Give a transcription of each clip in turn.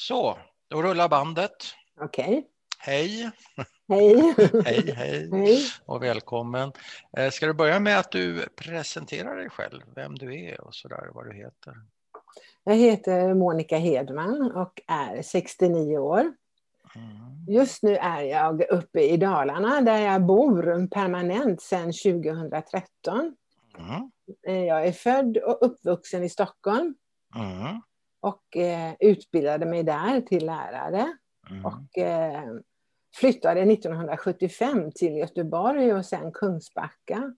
Så, då rullar bandet. Okej. Hej, Hej. hej, hej Hej. och välkommen. Eh, Ska du börja med att du presenterar dig själv, vem du är och sådär, vad du heter? Jag heter Monica Hedman och är 69 år. Mm. Just nu är jag uppe i Dalarna där jag bor permanent sedan 2013. Mm. Eh, Jag är född och uppvuxen i Stockholm Mm. Och eh, utbildade mig där till lärare. Mm. Och eh, flyttade 1975 till Göteborg och sen Kungsbacka.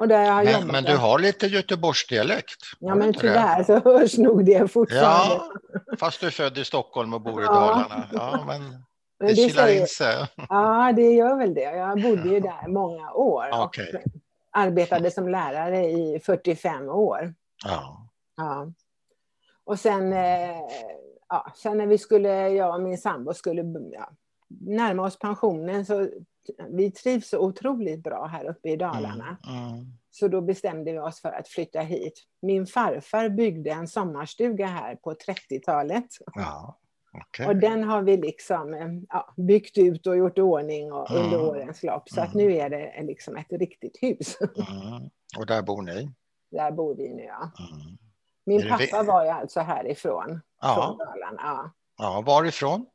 Och där jag Men, men du har lite Göteborgsdialekt? Ja, men inte det? tyvärr så hörs nog det fortfarande. Ja, fast du är född i Stockholm och bor i Ja. Dalarna. Ja, men det det kilar in sig. Ja, det gör väl det. Jag bodde ju där många år Okej. och arbetade som lärare i 45 år. Ja. Ja. Och sen, eh, ja, sen när vi skulle, jag och min sambo skulle ja, närma oss pensionen så vi trivs så otroligt bra här uppe i Dalarna. Mm. Mm. Så då bestämde vi oss för att flytta hit. Min farfar byggde en sommarstuga här på 30-talet. Ja, okej. Och den har vi liksom eh, ja, byggt ut och gjort i ordning och, under Mm. årens lopp. Så att Mm. nu är det liksom ett riktigt hus. Mm. Och där bor ni? Där bor vi nu. Ja. Min pappa var ju alltså härifrån, från Ja. Dalarna. Ja. ja, varifrån?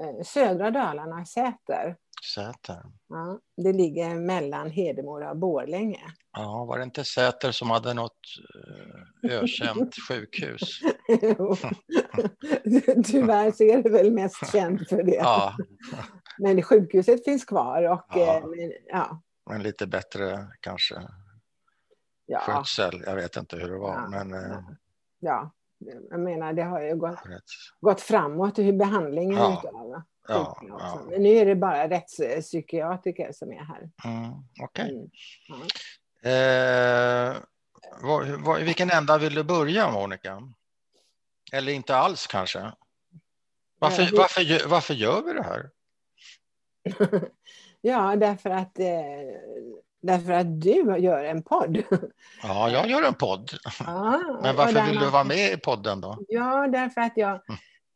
Eh, Södra Dalarna, Säter. Säter. Ja, det ligger mellan Hedemora och Borlänge. Ja, var det inte Säter som hade något eh, ökänt sjukhus? Jo. Tyvärr så är det väl mest känt för det. Ja, Men sjukhuset finns kvar och Ja. eh, men, ja, men lite bättre kanske ja, skötsel. Jag vet inte hur det var, men ja. Jag menar, det har ju gått, gått framåt i behandlingen Ja. utav Ja, ja. Men nu är det bara rättspsykiatriker som är här. Mm, Okej. Mm. Ja. Eh, vilken ända vill du börja, Monica? Eller inte alls kanske? Varför, Eh, vi- varför, varför gör vi det här? ja, därför att, eh, därför att du gör en podd. Ja, jag gör en podd. Ja, Men och varför vill du man- vara med i podden då? Ja, därför att jag Mm.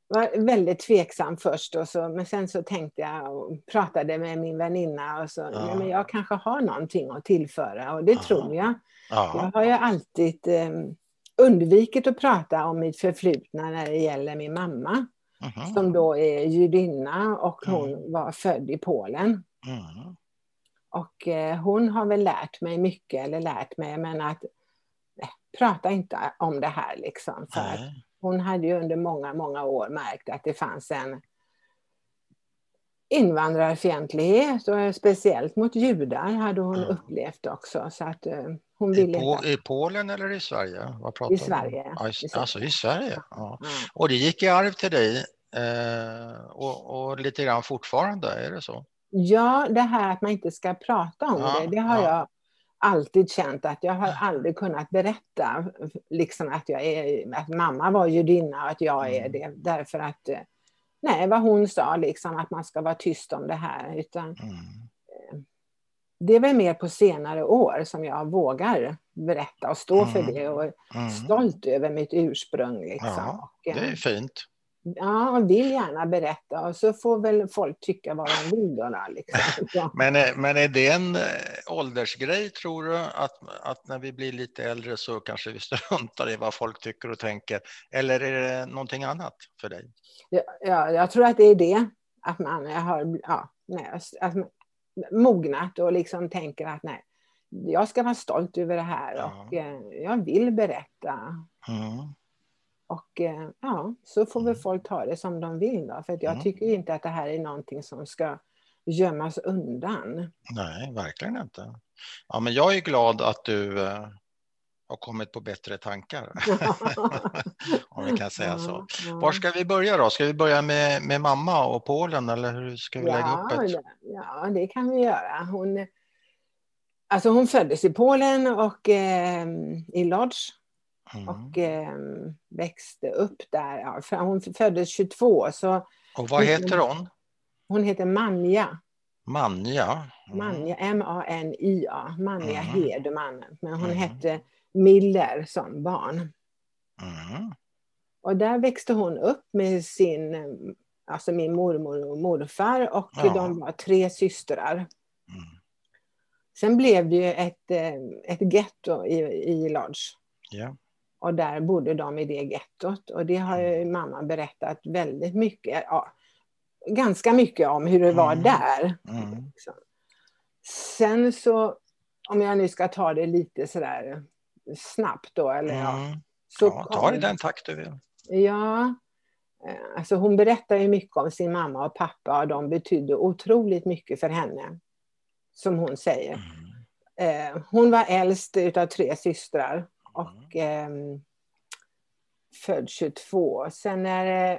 var väldigt tveksam först. Och så, men sen så tänkte jag och pratade med min väninna och så, Ja. nej, men jag kanske har någonting att tillföra och det Ja. tror jag. Ja, Jag har ju alltid eh, undvikit att prata om mitt förflutna när det gäller min mamma. mhm, Som då är judinna och hon Mm. var född i Polen. Och eh, hon har väl lärt mig mycket, eller lärt mig, men att nej, prata inte om det här liksom. För att hon hade ju under många, många år märkt att det fanns en invandrarfientlighet och speciellt mot judar hade hon Ja. upplevt också. Så att eh, hon I, ville på, inte... I Polen eller i Sverige? Vad pratar I? Sverige. Ja, i, I Sverige. alltså i Sverige? Ja. Ja. Och det gick i arv till dig eh, och, och lite grann fortfarande, är det så? Ja, det här att man inte ska prata om Ja, det, det har ja. jag alltid känt att jag har aldrig kunnat berätta liksom att, jag är, att mamma var judinna och att jag är Mm. det. Därför att, eh, nej, vad hon sa, liksom, att man ska vara tyst om det här. Utan Mm. det är väl mer på senare år som jag vågar berätta och stå för Mm. det och Mm. stolt över mitt ursprung. Liksom. Ja, eh, Det är fint. Ja, vill gärna berätta och så får väl folk tycka vad de vill. Då, liksom. Ja. Men, är- men är det en eh, åldersgrej tror du? Att, att när vi blir lite äldre så kanske vi struntar i vad folk tycker och tänker? Eller är det någonting annat för dig? Ja, ja, jag tror att det är det. Att man har ja, nej, att man mognat och liksom tänker att nej, jag ska vara stolt över det här Ja. och eh, jag vill berätta. Mm. Och eh, ja, så får väl Mm. folk ta det som de vill då. För jag Mm. tycker inte att det här är någonting som ska gömmas undan. Nej, verkligen inte. Ja, men jag är glad att du eh, har kommit på bättre tankar. Om vi kan säga så. Ja, ja. Var ska vi börja då? Ska vi börja med, med mamma och Polen eller hur ska vi lägga upp ja, det? det, ja, det kan vi göra. Hon, alltså hon föddes i Polen och eh, i Lodz Mm. och eh, växte upp där. Ja, hon föddes 22, så Och vad heter hon? hon heter Manja. Manja. Mm. Manja M-A-N-I-A. Manja Mm. Hedman. Men hon Mm. hette Miller som barn. Mm. Och där växte hon upp med sin, alltså min mormor och morfar och Ja. de var tre systrar. Mm. Sen blev det ju ett, eh, ett getto i, i Lodge. Ja. Och där bodde de i det gettot. Och det har ju mamma berättat väldigt mycket, ja, ganska mycket om hur det var Mm. där. Mm. Sen så, om jag nu ska ta det lite sådär snabbt då, eller ja. Mm. Så Ja, ta kom- i den takt du vill. Ja, eh, alltså hon berättar ju mycket om sin mamma och pappa och de betydde otroligt mycket för henne. Som hon säger. Mm. Eh, hon var äldst utav tre systrar och ehm, född 22. Sen när, eh,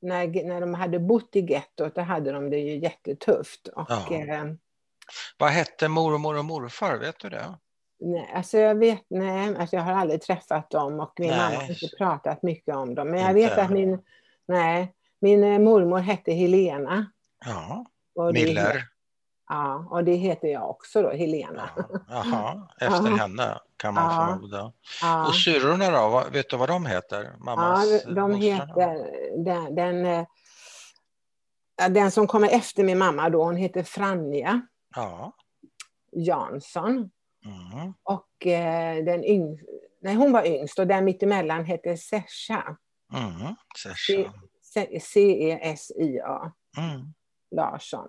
när, när de hade bott i gettot, då hade de det ju jättetufft. Och, Ja. eh, Vad hette mormor och morfar? Vet du det? nej, alltså jag vet, nej, alltså jag har aldrig träffat dem och min Nej. mamma har inte pratat mycket om dem. Men jag Inte. vet att min, nej, min eh, mormor hette Helena. Ja, Och det- Miller. Ja, och det heter jag också då, Helena. Ja. Jaha, efter Ja. henne kan man Ja. förmoda. Ja. Och syrrorna då? Vet du vad de heter? Mammas Ja, de heter, den, den, eh, den som kommer efter min mamma då, hon heter Franja Ja. Jansson. Mm. Och eh, den yng, nej, hon var yngst och den mittemellan hette Sesha. Mm. Sesha. C- C-E-S-I-A Mm. Larsson.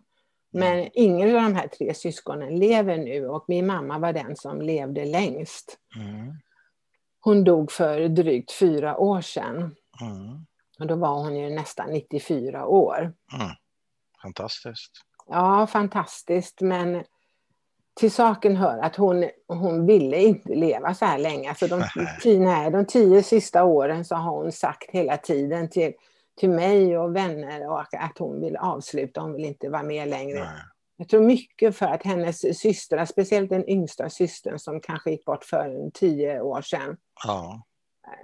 Men ingen av de här tre syskonen lever nu och min mamma var den som levde längst. Mm. Hon dog för drygt fyra år sedan. Mm. Och då var hon ju nästan 94 år. Mm. Fantastiskt. Ja, fantastiskt. Men till saken hör att hon, hon ville inte leva så här länge. Alltså de, tio, nej, de tio sista åren så har hon sagt hela tiden till, till mig och vänner och att hon vill avsluta. Hon vill inte vara med längre. Nej. Jag tror mycket för att hennes systrar, speciellt den yngsta systern som kanske gick bort för tio år sedan, Ja.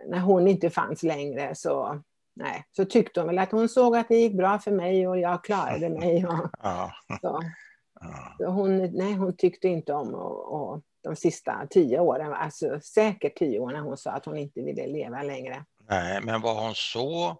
när hon inte fanns längre så, nej, så tyckte hon väl att hon såg att det gick bra för mig och jag klarade mig. Och, Ja. så. Ja. Så hon, nej, hon tyckte inte om och, och de sista tio åren, alltså säkert tio år när hon sa att hon inte ville leva längre. Nej, men var hon så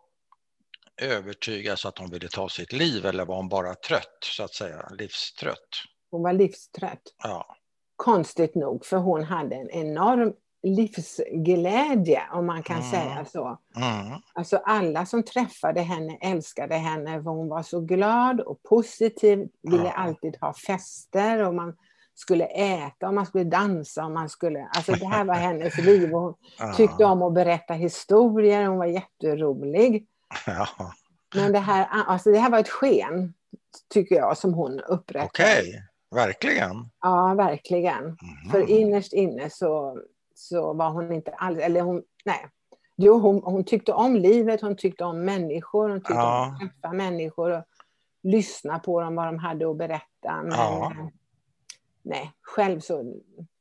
övertygad så att hon ville ta sitt liv eller var hon bara trött, så att säga, livstrött? Hon var livstrött. Ja. Konstigt nog, för hon hade en enorm livsglädje, om man kan Mm. säga så. Mm. Alltså alla som träffade henne älskade henne, för hon var så glad och positiv, ville Ja. alltid ha fester och man skulle äta och man skulle dansa och man skulle, alltså det här var hennes liv och hon tyckte om att berätta historier, hon var jätterolig. Ja. Men det här, alltså det här var ett sken, tycker jag, som hon upprättade. Okej, verkligen. Ja, verkligen. Mhm. För innerst inne så, så var hon inte alls, eller hon, nej. Jo, hon, hon tyckte om livet, hon tyckte om människor, hon tyckte Ja. om att träffa människor och lyssna på dem, vad de hade att berätta. Men Ja. eh, nej, själv så,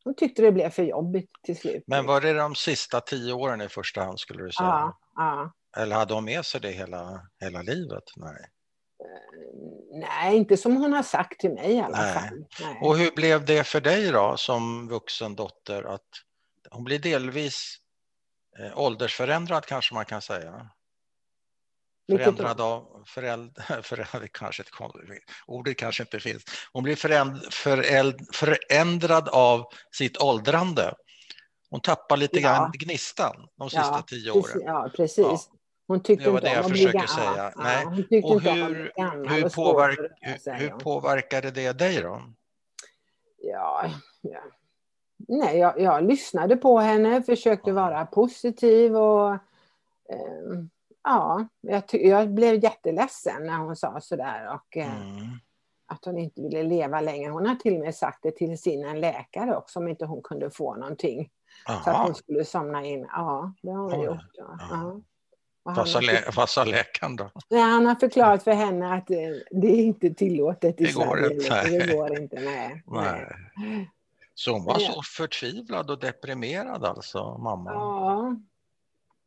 hon tyckte det blev för jobbigt till slut. Men var det de sista tio åren i första hand skulle du säga? Ja, ja. Eller hade hon med sig det hela, hela livet? Nej. Nej, inte som hon har sagt till mig i alla Nej. fall. Nej. Och hur blev det för dig då som vuxen dotter att hon blir delvis eh, åldersförändrad kanske man kan säga? Vilket Förändrad av föräldrar, föräldrar kanske inte, ordet kanske inte finns. Hon blir föränd, föräld, förändrad av sitt åldrande. Hon tappar lite Ja. grann gnistan de sista Ja, tio precis, åren. Ja, precis. Hon tyckte Det var inte det jag försöker säga. Ja, Nej. hon tyckte Och inte hur, gammal hur, påverk, hur, hur påverkade det dig då? Ja, ja. Nej, jag, jag lyssnade på henne, försökte vara positiv och eh, ja, jag, jag blev jätteledsen när hon sa sådär och eh, Mm. att hon inte ville leva längre. Hon har till och med sagt det till sin läkare också om inte hon kunde få någonting. Så att hon skulle somna in. Ja, det har hon Oj. gjort. Ja. Ja. Vad sa, lä, vad läkaren då? Nej, han har förklarat för henne att eh, det är inte tillåtet i Det går Sverige. Det går inte, nej. nej. Så hon var så förtvivlad och deprimerad alltså, mamma? Ja.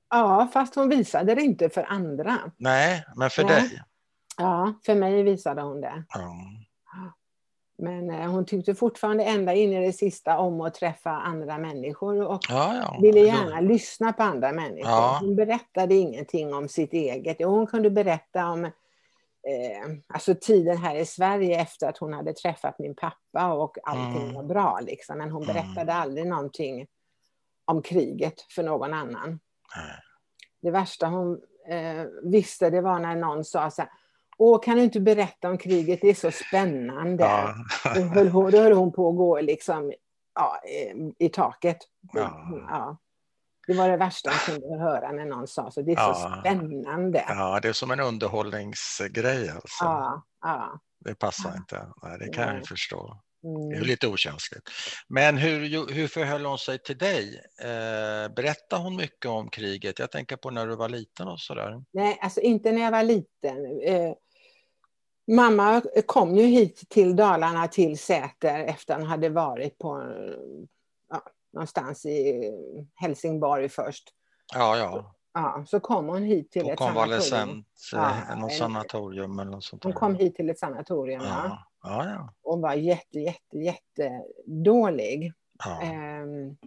ja, fast hon visade det inte för andra. Nej, men för Nej. dig? Ja, för mig visade hon det. Ja. Men eh, hon tyckte fortfarande ända in i det sista om att träffa andra människor och Ja, ja. ville gärna lyssna på andra människor. Ja. Hon berättade ingenting om sitt eget. Jo, hon kunde berätta om eh, alltså tiden här i Sverige efter att hon hade träffat min pappa och allting Mm. var bra. Liksom. Men hon Mm. berättade aldrig någonting om kriget för någon annan. Nej. Det värsta hon eh, visste det var när någon sa så här, Åh, kan du inte berätta om kriget? Det är så spännande. Ja. Då, höll hon, då höll hon på att gå liksom, ja, i, taket. Ja. Ja. Det var det värsta hon kunde höra när någon sa så. Det är så Ja. spännande. Ja, ja, det är som en underhållningsgrej alltså. ja. Det passar Ja. inte. Nej, det kan jag Nej. förstå. Det är Mm. lite okänsligt. Men hur, hur förhöll hon sig till dig? Eh, berättade hon mycket om kriget? Jag tänker på när du var liten och sådär. Nej, alltså inte när jag var liten. Eh, mamma kom ju hit till Dalarna, till Säter, efter att hon hade varit på ja, någonstans i Helsingborg först. Ja, ja. Ja, så kom hon hit till På ett sanatorium. Ja, eh, något sanatorium eller något sånt Hon kom hit till ett sanatorium ja. Ja, ja, ja. och var jätte, jätte, jätte dålig. ja. Ehm,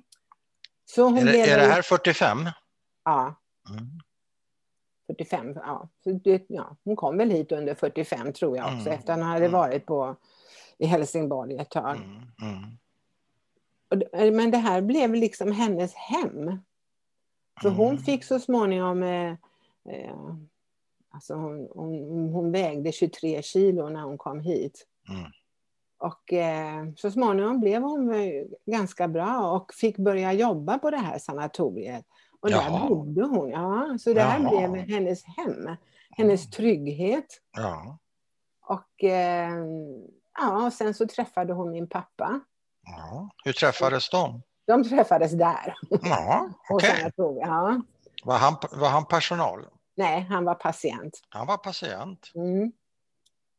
så hon Är, det, är det här 45? Ja, Mm. 45. Ja. Det, ja. Hon kom väl hit under 45 tror jag också, Mm. efter att hon hade Mm. varit på, i Helsingborg ett tag. Mm. Mm. Och det- Men det här blev liksom hennes hem. Så hon fick så småningom, eh, eh, alltså hon, hon, hon vägde 23 kilo när hon kom hit. Mm. Och eh, så småningom blev hon eh, ganska bra och fick börja jobba på det här sanatoriet. Och Jaha. där bodde hon. Ja, så det här Jaha. blev hennes hem, hennes trygghet. Ja. Och eh, ja, och sen så träffade hon min pappa. ja. Hur träffades de? De träffades där. Ja, okej. sanatoriet. Ja. Var, han, var han personal? Nej, han var patient. Han var patient? Mm.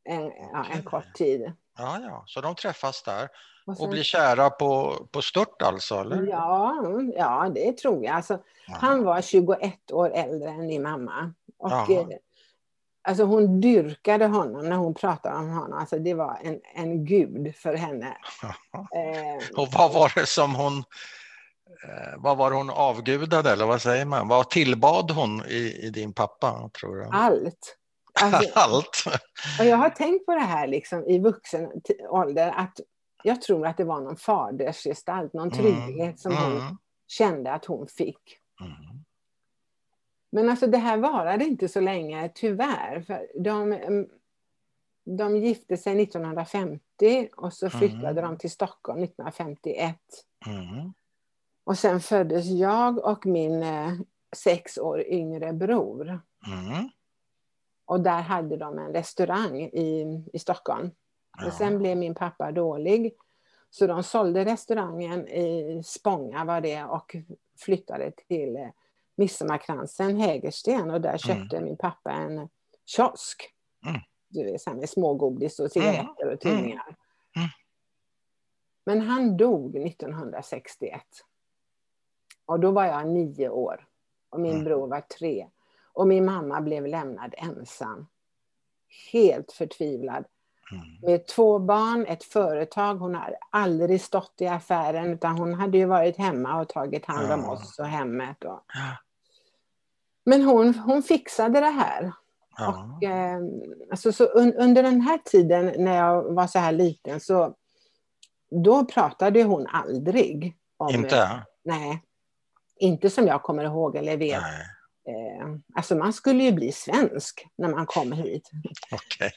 En, ja, en kort tid. Ja, ja. Så de träffas där Och blir kära på, på stört alltså, eller? Ja, ja, det tror jag. Alltså, Ja. Han var 21 år äldre än min mamma. Och, eh, alltså hon dyrkade honom när hon pratade om honom. Alltså, det var en, en gud för henne. Eh, Och vad var det som hon eh, vad var hon avgudade eller vad säger man? Vad tillbad hon i, i din pappa tror du? allt. Alltså, Allt? och jag har tänkt på det här liksom, i vuxen ålder. Att jag tror att det var någon fadersgestalt, någon trygghet som hon Mm. kände att hon fick. Mm. Men alltså det här varade inte så länge, tyvärr. För de, mm, de gifte sig 1950 och så flyttade Mm. de till Stockholm 1951. Mm. Och sen föddes jag och min eh, sex år yngre bror. Mm. Och där hade de en restaurang i, i Stockholm. Ja. Och sen blev min pappa dålig. Så de sålde restaurangen i Spånga var det och flyttade till eh, Midsommarkransen, Hägersten. Och där köpte min pappa en kiosk. Mm. Du vet, med smågodis och cigaretter och Mm. tidningar. Mm. Men han dog 1961. Och då var jag nio år. Och min Mm. bror var tre. Och min mamma blev lämnad ensam. Helt förtvivlad. Mm. Med två barn, ett företag. Hon hade aldrig stått i affären utan hon hade ju varit hemma och tagit hand om oss och hemmet. Och... Men hon, hon fixade det här. Och, eh, alltså, så un, under den här tiden när jag var så här liten så då pratade hon aldrig om... Inte? Nej. Inte som jag kommer ihåg eller vet. Nej, Eh, alltså man skulle ju bli svensk när man kom hit. okej.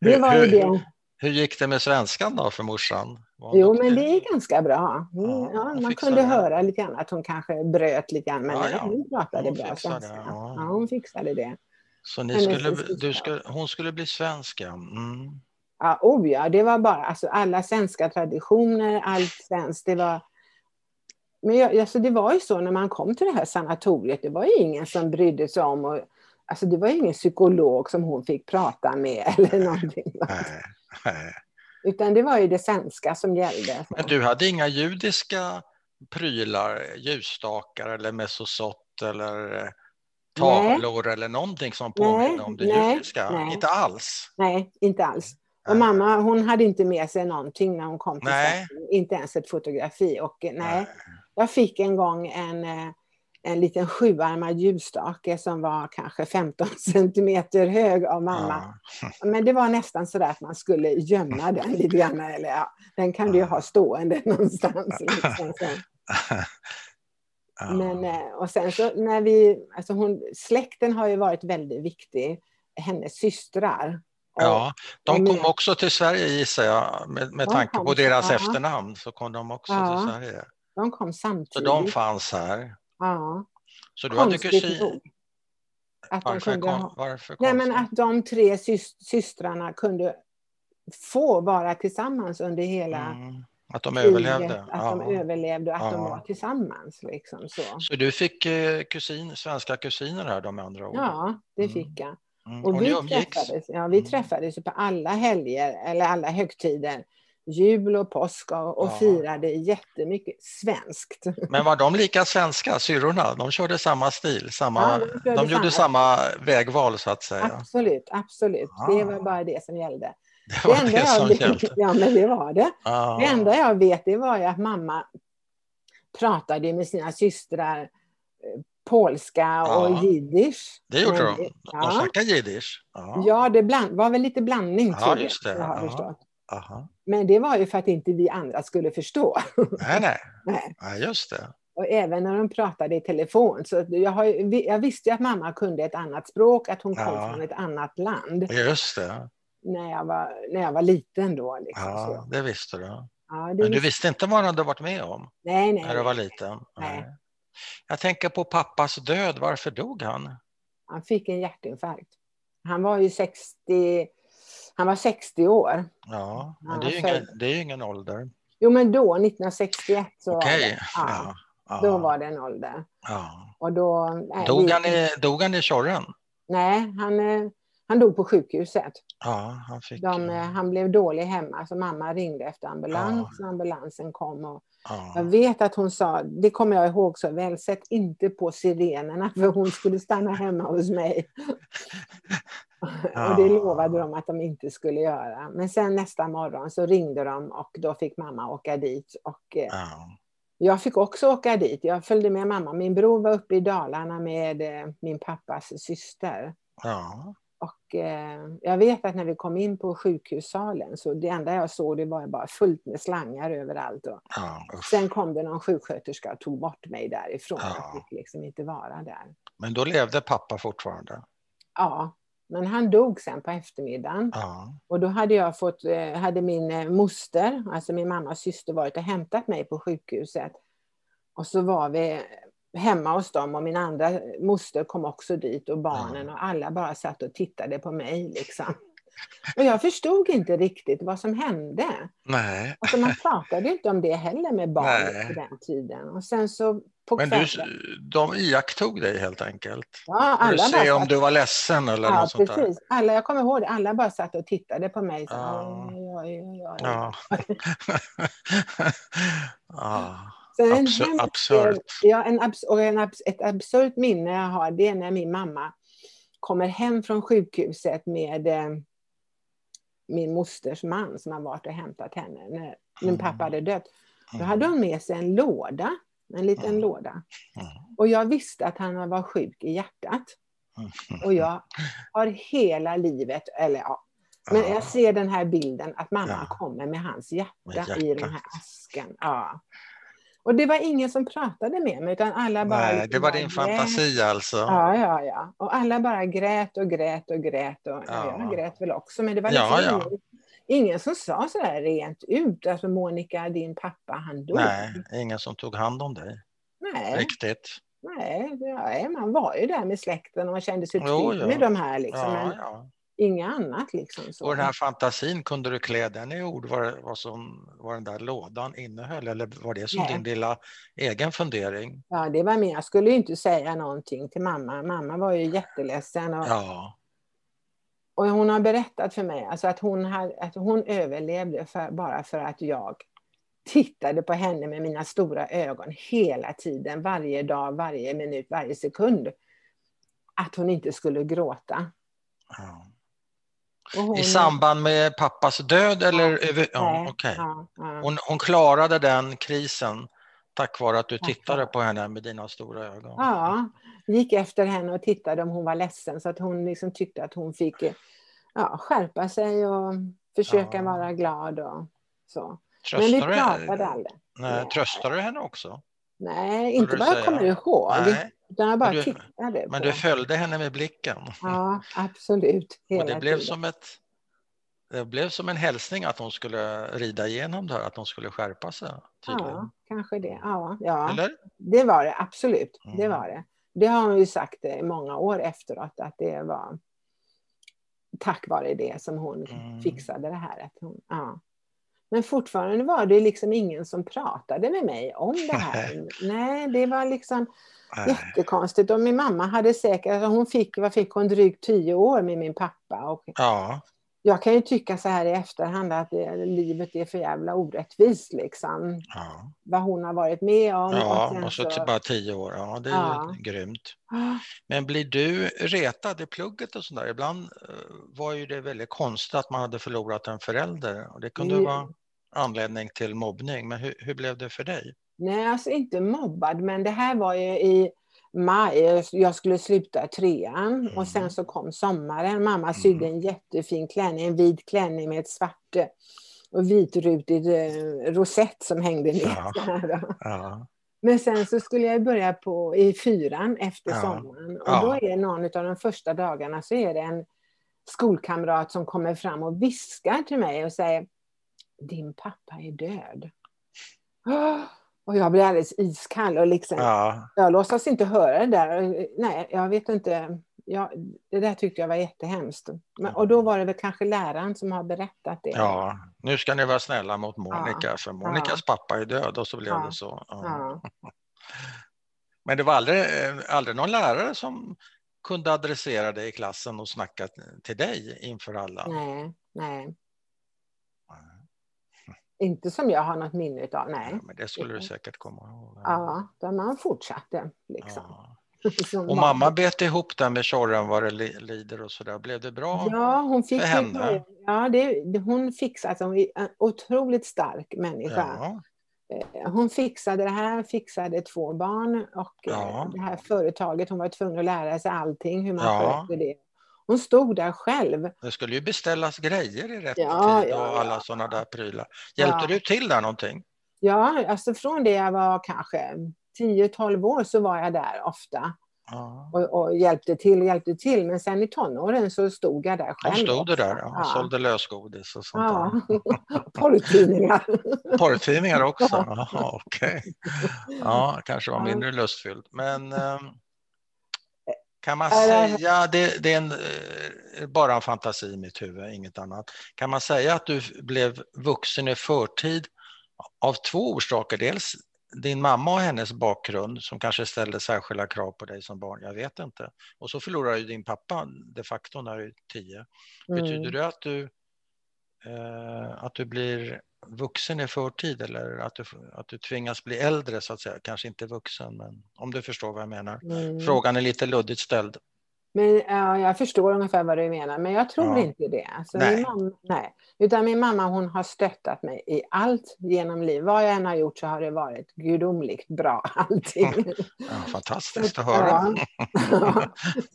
det var Hur- det. Hur gick det med svenskan då för morsan? Jo, men det är ganska bra. Hon, Ja, ja, man kunde det. höra lite grann att hon kanske bröt lite grann, men Ja, ja. hon pratade Hon bra svenska. ja. Ja, hon fixade det. Så ni skulle, du skulle, hon skulle bli svensk. Mm. Ja, oh ja, det var bara alltså, alla svenska traditioner, allt svenskt. Det var, men jag, alltså, det var ju så när man kom till det här sanatoriet, det var ju ingen som brydde sig om och, Alltså det var ju ingen psykolog som hon fick prata med eller någonting. Nej, nej. Utan det var ju det svenska som gällde. Men du hade inga judiska prylar, ljusstakar eller mesosott eller eh, tavlor eller någonting som påminner om det nej, judiska? nej. Inte alls? Nej, inte alls. Och mamma hon hade inte med sig någonting när hon kom till Nej. Sverige. Inte ens ett fotografi. Och eh, nej, Nej. Jag fick en gång en, eh, en liten sjuarmad ljusstake som var kanske 15 centimeter hög av mamma. Ja. Men det var nästan så där att man skulle gömma den lite grann. Eller, ja, den kan du ju ha stående någonstans. Liksom. Men, eh, och sen så när vi, alltså hon, släkten har ju varit väldigt viktig, hennes systrar. Och, Ja, de kom också till Sverige gissar jag, med, med tanke på deras ja. efternamn så kom de också Ja. till Sverige. De kom Så samtidigt. de fanns här. ja, Så du hade konstigt kusin... nog. Att de Varför, kunde kom, ha, varför nej, men att de tre sys, systrarna kunde få vara tillsammans under hela Mm, att de kriget, överlevde? Att Ja. de överlevde och att de Ja. var tillsammans. Liksom, så. Så du fick eh, kusin, svenska kusiner här då med andra ord? Ja, det Mm. fick jag. Mm. Och, Och vi umgicks? träffades, ja, vi Mm. träffades på alla helger, eller alla högtider. Jul och påsk och, och Ja. firade jättemycket svenskt. Men var de lika svenska, syrrorna? De körde samma stil, samma, Ja, de de gjorde samma. vägval så att säga. Absolut, absolut. Det Ah. var bara det som gällde. Det var det, som jag, gällde. Ja, men det var det. Ja. Det enda jag vet det var att mamma pratade med sina systrar eh, polska och Ja. jiddisch. Det gjorde Men de. det- De Ja, snackade jiddisch. Ja. ja det bland, var väl lite blandning Ja, jag, just det. jag har Ja. förstått. Aha. Men det var ju för att inte vi andra skulle förstå. Nej, nej. Nej. Ja, just det. Och även när de pratade i telefon. Så jag, har, jag visste att mamma kunde ett annat språk, att hon kom Ja. från ett annat land. Just det. När jag var, när jag var liten då. Liksom, Ja, så. det visste du. Ja, Men du visste- visste inte vad du hade varit med om nej, nej, när du var nej. liten? Nej. Jag tänker på pappas död. Varför dog han? Han fick en hjärtinfarkt. Han var ju 60, han var 60 år. Ja, men Ja, det är ju ingen, det är ingen ålder. Jo, men då, 1961, så Okej. var det. Ja, Ja. Ja. Då var det en ålder. Ja. Och då, nej, Dog, vi- han i, dog han i Tjorren? Nej, han, eh, han dog på sjukhuset. Ja, han fick... De, eh, han blev dålig hemma, så mamma ringde efter ambulans. och Ambulansen kom och ja. jag vet att hon sa, det kommer jag ihåg så väl, sätt inte på sirenerna för hon skulle stanna hemma hos mig. och det lovade de att de inte skulle göra. Men sen nästa morgon så ringde de och då fick mamma åka dit. Och eh, Ja. jag fick också åka dit. Jag följde med mamma. Min bror var uppe i Dalarna med eh, min pappas syster. Ja. Och eh, jag vet att när vi kom in på sjukhussalen så det enda jag såg det var bara fullt med slangar överallt. Och Ja, sen kom det någon sjuksköterska och tog bort mig därifrån. Ja. Jag fick liksom inte vara där. Men då levde pappa fortfarande? Ja, men han dog sen på eftermiddagen. Ja. Och då hade jag fått, eh, hade min eh, moster, alltså min mammas syster, varit och hämtat mig på sjukhuset. Och så var vi hemma hos dem och min andra moster kom också dit och barnen och alla bara satt och tittade på mig liksom. Och jag förstod inte riktigt vad som hände. Nej, Alltså man pratade inte om det heller med Nej. på den tiden. Och sen så på men du, de iakttog dig helt enkelt? ja, För alla att bara se om du var ledsen eller ja, något sånt där? precis. Alla, jag kommer ihåg det, alla bara satt och tittade på mig. Så, Ja. oj, oj, oj. Ja. ja. Så en Absur- absurt. Ja, en abs och en abs ett absurt minne jag har det är när min mamma kommer hem från sjukhuset med eh, min mosters man som har varit och hämtat henne när min Mm. pappa hade dött. Då Mm. hade hon med sig en låda, en liten Mm. låda. Och jag visste att han var sjuk i hjärtat. Och jag har hela livet, eller ja, men Ja. jag ser den här bilden att mamma Ja. kommer med hans hjärta, Med i den här asken. Ja. Och det var ingen som pratade med mig utan alla bara... Nej, liksom det var bara din grät. fantasi alltså? Ja, ja, ja. Och alla bara grät och grät och grät. Och, ja. Ja. Jag grät väl också, men det var Ja, liksom ja. Ingen, ingen som sa så där rent ut. Alltså Monica, din pappa, han dog. Nej, ingen som tog hand om dig Nej, riktigt. nej, nej, man var ju där med släkten och man kände sig trygg ja. med de här. Liksom, Ja, men ja. inga annat. Liksom, så. Och den här fantasin, kunde du klä den i ord vad, vad, som, vad den där lådan innehöll? Eller var det som Nej. din lilla egen fundering? Ja, det var mer. Jag skulle ju inte säga någonting till mamma. Mamma var ju jätteledsen. Och, Ja, och hon har berättat för mig alltså att, hon hade, att hon överlevde för, bara för att jag tittade på henne med mina stora ögon hela tiden, varje dag, varje minut, varje sekund. Att hon inte skulle gråta. ja. Och I samband med pappas död eller? över- Ja, okej. ja, ja. Hon, hon klarade den krisen tack vare att du tittade på henne med dina stora ögon. Ja, gick efter henne och tittade om hon var ledsen så att hon liksom tyckte att hon fick ja, skärpa sig och försöka Ja. vara glad och så. Men vi Tröstar pratade aldrig. nej, tröstar du henne också? Nej, inte vad jag kommer ihåg. Nej, Utan jag bara Men du- tittade men du följde henne med blicken. Ja, absolut. Hela Och det blev tiden. som ett det blev som en hälsning att hon skulle rida igenom det här, att hon skulle skärpa sig. Tydligen. Ja, kanske det. Ja, ja. Eller? det var det absolut. Det Mm. var det. Det har hon ju sagt i många år efteråt att det var tack vare det som hon Mm. fixade det här. Att hon, ja. Men fortfarande var det liksom ingen som pratade med mig om det här. Nej, det var liksom Nej. jättekonstigt. Och min mamma hade säkert, hon fick, vad fick hon, drygt tio år med min pappa. Och Ja, jag kan ju tycka så här i efterhand att det, livet är för jävla orättvist liksom. ja, Vad hon har varit med om. ja. sen och så till bara tio år. Ja, det är Ja. grymt. Ah, Men blir du retad i plugget och sådär? Ibland eh, var ju det väldigt konstigt att man hade förlorat en förälder och det kunde Mm. vara anledning till mobbning. Men hur, hur blev det för dig? Nej, alltså inte mobbad, men det här var ju i maj. Jag skulle sluta trean Mm. och sen så kom sommaren. Mamma sydde en jättefin klänning, en vit klänning med ett svart eh, och vitrutigt eh, rosett som hängde ner. Ja. Ja, Men sen så skulle jag börja på, i fyran efter Ja. sommaren. Och då är det någon av de första dagarna så är det en skolkamrat som kommer fram och viskar till mig och säger Din pappa är död. Åh! Och jag blir alldeles iskall och liksom, ja, jag låtsas inte höra det där. Nej, jag vet inte. Jag, det där tyckte jag var jättehemskt. Men, och då var det väl kanske läraren som har berättat det. ja. Nu ska ni vara snälla mot Monica, Ja. för Monikas pappa är död och så blev Ja. det så. Ja. Ja. Men det var aldrig, eh, aldrig någon lärare som kunde adressera dig i klassen och snacka till dig inför alla? Nej, nej. Inte som jag har något minne av, nej. Ja, men det skulle du säkert komma ihåg. Ja, där man fortsatte. Liksom. Ja. Och mamma bet ihop den med tjorren vad det li- lider och sådär. Blev det bra? Ja, hon fick för henne. börja- Ja, det, det, hon fixade, alltså, hon en otroligt stark människa. Ja, Eh, Hon fixade det här, fixade två barn och eh, Ja. det här företaget, hon var tvungen att lära sig allting, hur man Ja. sköter det. Hon stod där själv. det skulle ju beställas grejer i rätt Ja, tid och ja, alla ja. sådana där prylar. Hjälpte Ja. du till där någonting? Ja, alltså från det jag var kanske 10-12 år så var jag där ofta Ja. och, och hjälpte till, hjälpte till. Men sen i tonåren så stod jag där Då själv. stod du där ja, och sålde lösgodis och sånt Ja, där. porrtidningar. Porrtidningar också? Jaha, okej. Ja, kanske var Ja. mindre lustfyllt. Men ehm, kan man säga, det, det är en, eh, bara en fantasi i mitt huvud, inget annat. Kan man säga att du blev vuxen i förtid av två orsaker? Dels din mamma och hennes bakgrund som kanske ställde särskilda krav på dig som barn, jag vet inte. Och så förlorade ju din pappa de facto när du är tio. Betyder Mm. det att du, eh, att du blir vuxen i förtid eller att du, att du tvingas bli äldre så att säga? Kanske inte vuxen, men om du förstår vad jag menar. Mm. Frågan är lite luddigt ställd. Men ja, jag förstår ungefär vad du menar, men jag tror Ja. inte det. Alltså, Nej. Min mamma, nej. Utan min mamma hon har stöttat mig i allt genom livet. Vad jag än har gjort så har det varit gudomligt bra allting. Ja, fantastiskt att höra. Ja.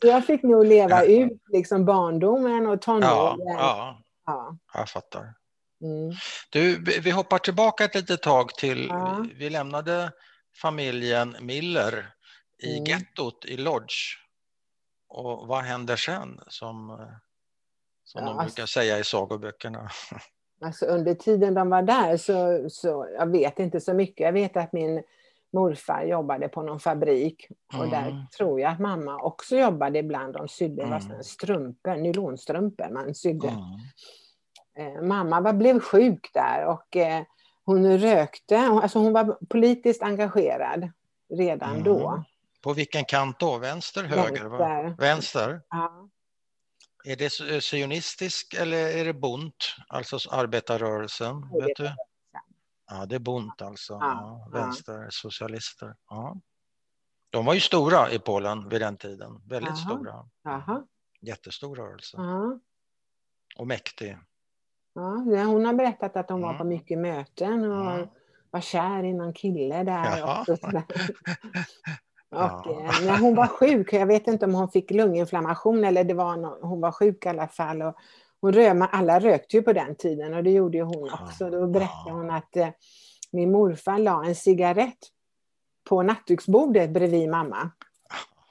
Jag fick nog leva ut liksom barndomen och tonåren. ja, Ja. jag fattar. Mm. Du, vi hoppar tillbaka ett litet tag till, Ja. vi, lämnade familjen Miller i Mm. gettot i Lodge. Och vad händer sen som, som Ja, de alltså- brukar säga i sagoböckerna? Alltså under tiden de var där så, så jag vet inte så mycket. Jag vet att min morfar jobbade på någon fabrik och Mm. där tror jag att mamma också jobbade ibland. De sydde Mm. strumpor, nylonstrumpor man sydde. Mm. Eh, mamma var, blev sjuk där och eh, hon rökte. Alltså hon var politiskt engagerad redan Mm. då. På vilken kant då? Vänster, höger? Vänster. Vänster. Ja. Är det s- sionistisk eller är det bunt, alltså arbetarrörelsen? Vet du? Ja, det är bunt alltså. Ja, Ja, ja. vänstersocialister. Ja. De var ju stora i Polen vid den tiden. Väldigt Jaha. stora. Jaha. Jättestor rörelse. Ja. Och mäktig. Ja, hon har berättat att hon var på Mm. mycket möten och Mm. var kär i någon kille där. Jaha. Och, sådär. Ja. och eh, när hon var sjuk, jag vet inte om hon fick lunginflammation eller det var no hon var sjuk i alla fall. Och hon röma, alla rökte ju på den tiden och det gjorde ju hon Ja. också. Då berättade Ja. hon att eh, min morfar la en cigarett på nattduksbordet bredvid mamma.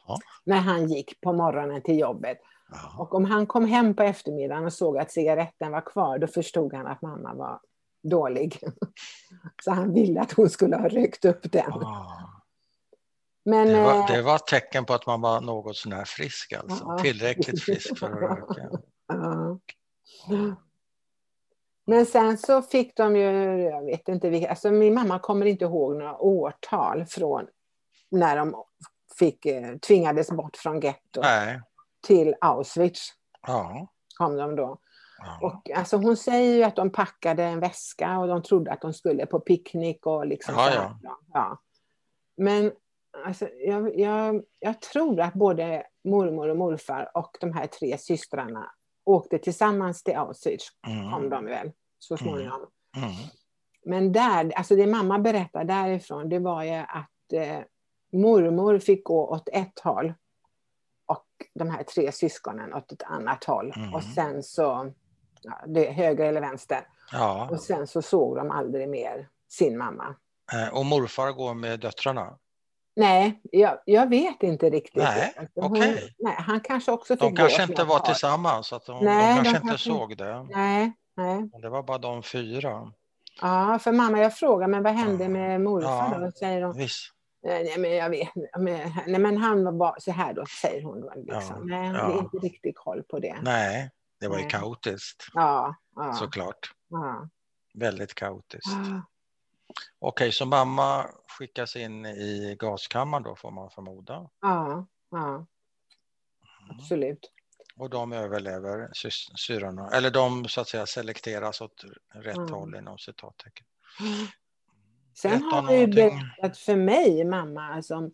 Ja. När han gick på morgonen till jobbet. Ja. Och om han kom hem på eftermiddagen och såg att cigaretten var kvar, då förstod han att mamma var dålig. Så han ville att hon skulle ha rökt upp den. Ah. Men, Det, var, eh, det var ett tecken på att man var något sånär frisk alltså. Ja. Tillräckligt frisk för att röka. ja. Men sen så fick de ju, jag vet inte vilka, alltså min mamma kommer inte ihåg några årtal från när de fick, eh, tvingades bort från gettot Nej. Till Auschwitz. Ja. Kom de då. ja. Och alltså hon säger ju att de packade en väska och de trodde att de skulle på picknick och liksom Ja, ja. Ja, ja. Men alltså, jag, jag, jag tror att både mormor och morfar och de här tre systrarna åkte tillsammans till Auschwitz, kom Mm. de väl så småningom. Mm. Men där, alltså det mamma berättar därifrån, det var ju att eh, mormor fick gå åt ett håll de här tre syskonen åt ett annat håll. Mm. Och sen så, ja, det, höger eller vänster. Ja. Och sen så såg de aldrig mer sin mamma. Eh, Och morfar går med döttrarna. Nej, jag, jag vet inte riktigt. Nej, Alltså, hon- okej. nej, han kanske också fick De kanske inte var håll. tillsammans, så att de, Nej, de de kanske inte kanske- såg det. Nej, nej. Det var bara de fyra. Ja, för mamma, jag frågar, men vad hände Ja. med morfar Ja. då? Säger de. Visst. "Eh, Nej, men jag vet men, nej, men han var bara så här då, säger hon. Då, liksom. Ja, Nej, ja. det är inte riktigt koll på det. Nej, det var ju kaotiskt Ja, ja, såklart. ja. Väldigt kaotiskt. Ja. Okej, så mamma skickas in i gaskammaren då får man förmoda. Ja, ja, absolut. Och de överlever syrrorna, eller de så att säga selekteras åt rätt Mm. håll inom citattecken. Sen har hon ju berättat för mig, mamma, alltså, om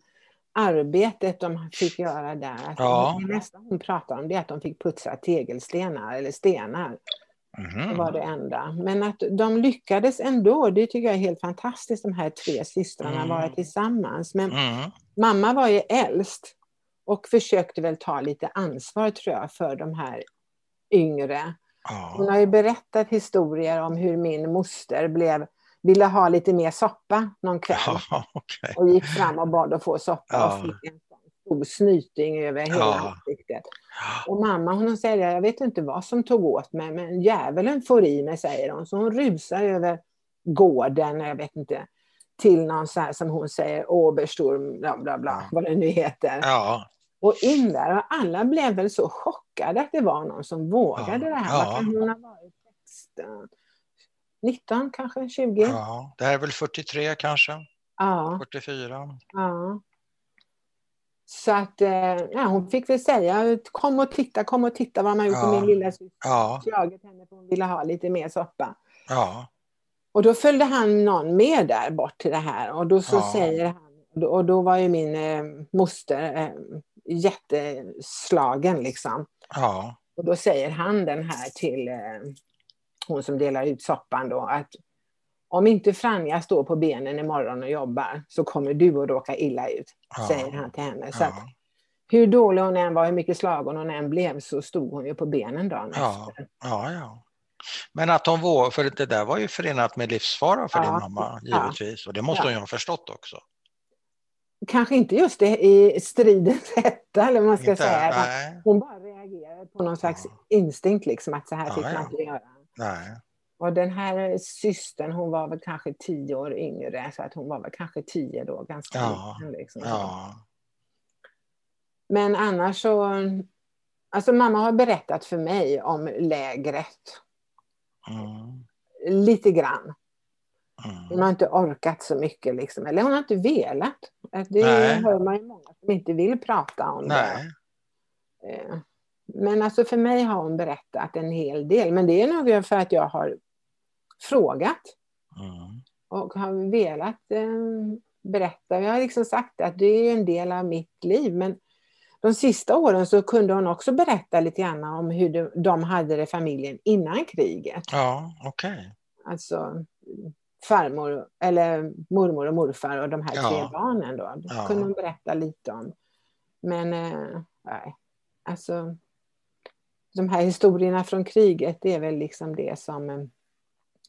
arbetet de fick göra där. Att Ja. Det nästa hon pratar om det är att de fick putsa tegelstenar eller stenar. Det Mhm. var det enda. Men att de lyckades ändå, det tycker jag är helt fantastiskt, de här tre systrarna Mm. vara tillsammans. Men Mm. mamma var ju äldst och försökte väl ta lite ansvar tror jag för de här yngre. Hon Ja. har ju berättat historier om hur min moster blev, ville ha lite mer soppa någon kväll Ja, okej. och gick fram och bad att få soppa Ja. och fick en stor snyting över hela Ja. ansiktet. Och mamma hon säger, jag vet inte vad som tog åt mig, men djävulen får i mig, säger hon. Så hon rusar över gården, jag vet inte, till någon så här som hon säger, Obersturm, bla bla bla, Ja. vad det nu heter. Ja, Och in där, och alla blev väl så chockade att det var någon som vågade Ja. det här. Vad kan hon ha varit? 16, 19 kanske, 20? Ja. ja. Det här är väl 43 kanske? ja, 44? Så att, eh, ja, hon fick väl säga, kom och titta, kom och titta vad man gjort Ja. med min lilla syster. Ja, Jagat henne för hon ville ha lite mer soppa. ja, Och då följde han någon med där bort till det här och då så Ja. säger han, och då var ju min eh, moster eh, jätteslagen liksom. ja, Och då säger han den här till eh, hon som delar ut soppan då att om inte Franja står på benen imorgon och jobbar så kommer du att råka illa ut, Ja. säger han till henne. Så att, ja, hur dålig hon än var, hur mycket slagen hon än blev så stod hon ju på benen dagen Ja. efter. ja, ja. Men att hon vågade, för det där var ju förenat med livsfara för Ja. din mamma Ja. givetvis. Och det måste Ja. hon ju ha förstått också. Kanske inte just det i stridens hetta eller vad man ska Inte, säga. nej, Hon bara reagerade på någon slags Ja. instinkt, liksom, att så här Ja, fick ja. man inte göra. Nej. Och den här systern, hon var väl kanske tio år yngre, så att hon var väl kanske tio då, ganska Ja. liten. Liksom. Ja, Men annars så, alltså mamma har berättat för mig om lägret, mm, lite grann. Hon mm. har inte orkat så mycket, liksom. eller hon har inte velat. Det Nej. hör man ju många som inte vill prata om Nej, det. Men alltså för mig har hon berättat en hel del, men det är nog för att jag har frågat mm, och har velat eh, berätta. Jag har liksom sagt att det är en del av mitt liv, men de sista åren så kunde hon också berätta lite grann om hur de, de hade det familjen innan kriget. Ja, okej. Okay. Alltså farmor, eller mormor och morfar och de här Ja. tre barnen då. Det Ja. kunde hon berätta lite om. Men eh, nej, alltså de här historierna från kriget, det är väl liksom det som eh,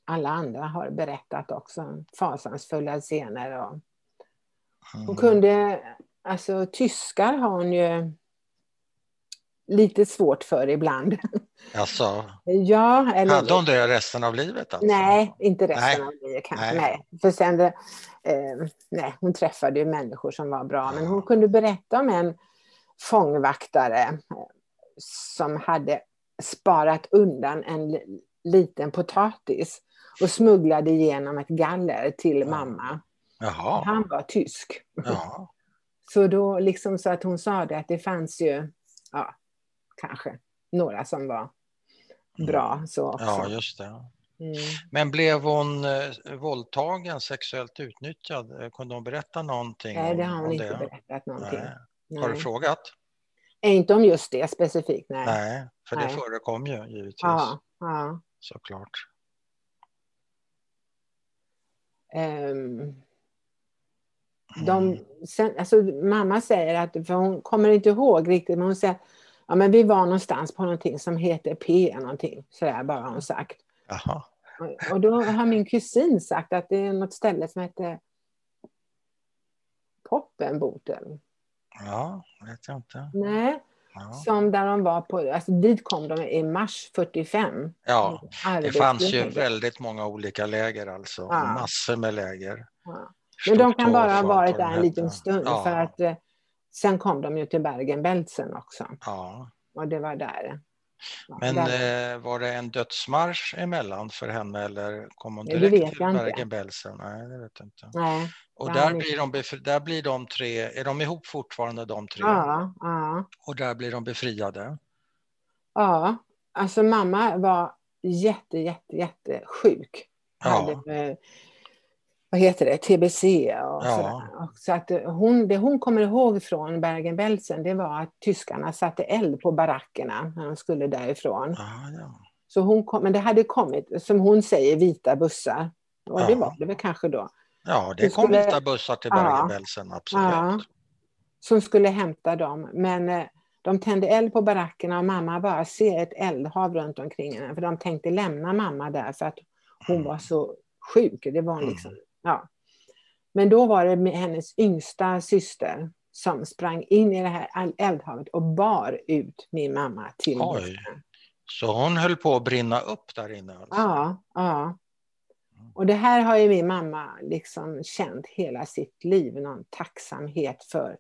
alla andra har berättat också. Fasansfulla scener och hon kunde, alltså tyskar har hon ju lite svårt för ibland. Alltså, ja, eller... hade hon det resten av livet? Alltså? Nej, inte resten Nej. av livet kanske. Nej. Nej. För sen, eh, nej, hon träffade ju människor som var bra, men hon kunde berätta om en fångvaktare som hade sparat undan en li- liten potatis och smugglade igenom ett galler till mamma. Jaha. Han var tysk. Ja. Så då liksom så att hon sa det att det fanns ju, ja, kanske några som var bra så också. ja, just det. Mm. Men blev hon eh, våldtagen, sexuellt utnyttjad? Eh, Kunde hon berätta någonting Nej, det har hon inte det? berättat någonting. Nej. Har du Nej. frågat? Inte om just det specifikt, nej. Nej, för det Nej. förekom ju givetvis. Ja, ja. Såklart. Mm. de, sen, alltså, mamma säger att, för hon kommer inte ihåg riktigt, men hon säger ja, men vi var någonstans på någonting som heter P någonting, sådär bara har hon sagt. Jaha. Och- Och då har min kusin sagt att det är något ställe som heter Poppenboten. Ja, vet jag inte. Nej, Ja. som där de var på, alltså dit kom de i mars 45. ja, det fanns ju väldigt många olika läger alltså. Ja. Massor med läger. Ja. Men de kan bara ha varit där en liten stund för att eh, sen kom de ju till Bergen-Belsen också. Ja. Och det var där. Men eh, var det en dödsmarsch emellan för henne eller kom hon Nej, direkt vet till. Bergen-Belsen? Nej, det vet jag inte. Nej. Och där blir, de befri- där blir de tre, är de ihop fortfarande de tre? Ja, ja, Och där blir de befriade? ja. Alltså mamma var jätte, jätte, jättesjuk. Ja. Hade, eh, vad heter det, TBC och Ja. Och Så att eh, hon, det hon kommer ihåg från Bergen-Belsen det var att tyskarna satte eld på barackerna när de skulle därifrån. Ja, ja. Så hon kom, men det hade kommit, som hon säger, vita bussar. Och det Ja. var det väl kanske då. ja det kom skulle- vita bussar till. Bergen-Belsen, absolut. Ja. Som skulle hämta dem. Men eh, de tände eld på barackerna och mamma bara ser ett eldhav runt omkring henne. För de tänkte lämna mamma där för att hon var så sjuk. Det var hon Mm. Ja. Men då var det med hennes yngsta syster som sprang in i det här eldhavet och bar ut min mamma till Oj. bussen. Så hon höll på att brinna upp där inne? Alltså. Ja, ja. Och det här har ju min mamma liksom känt hela sitt liv, någon tacksamhet för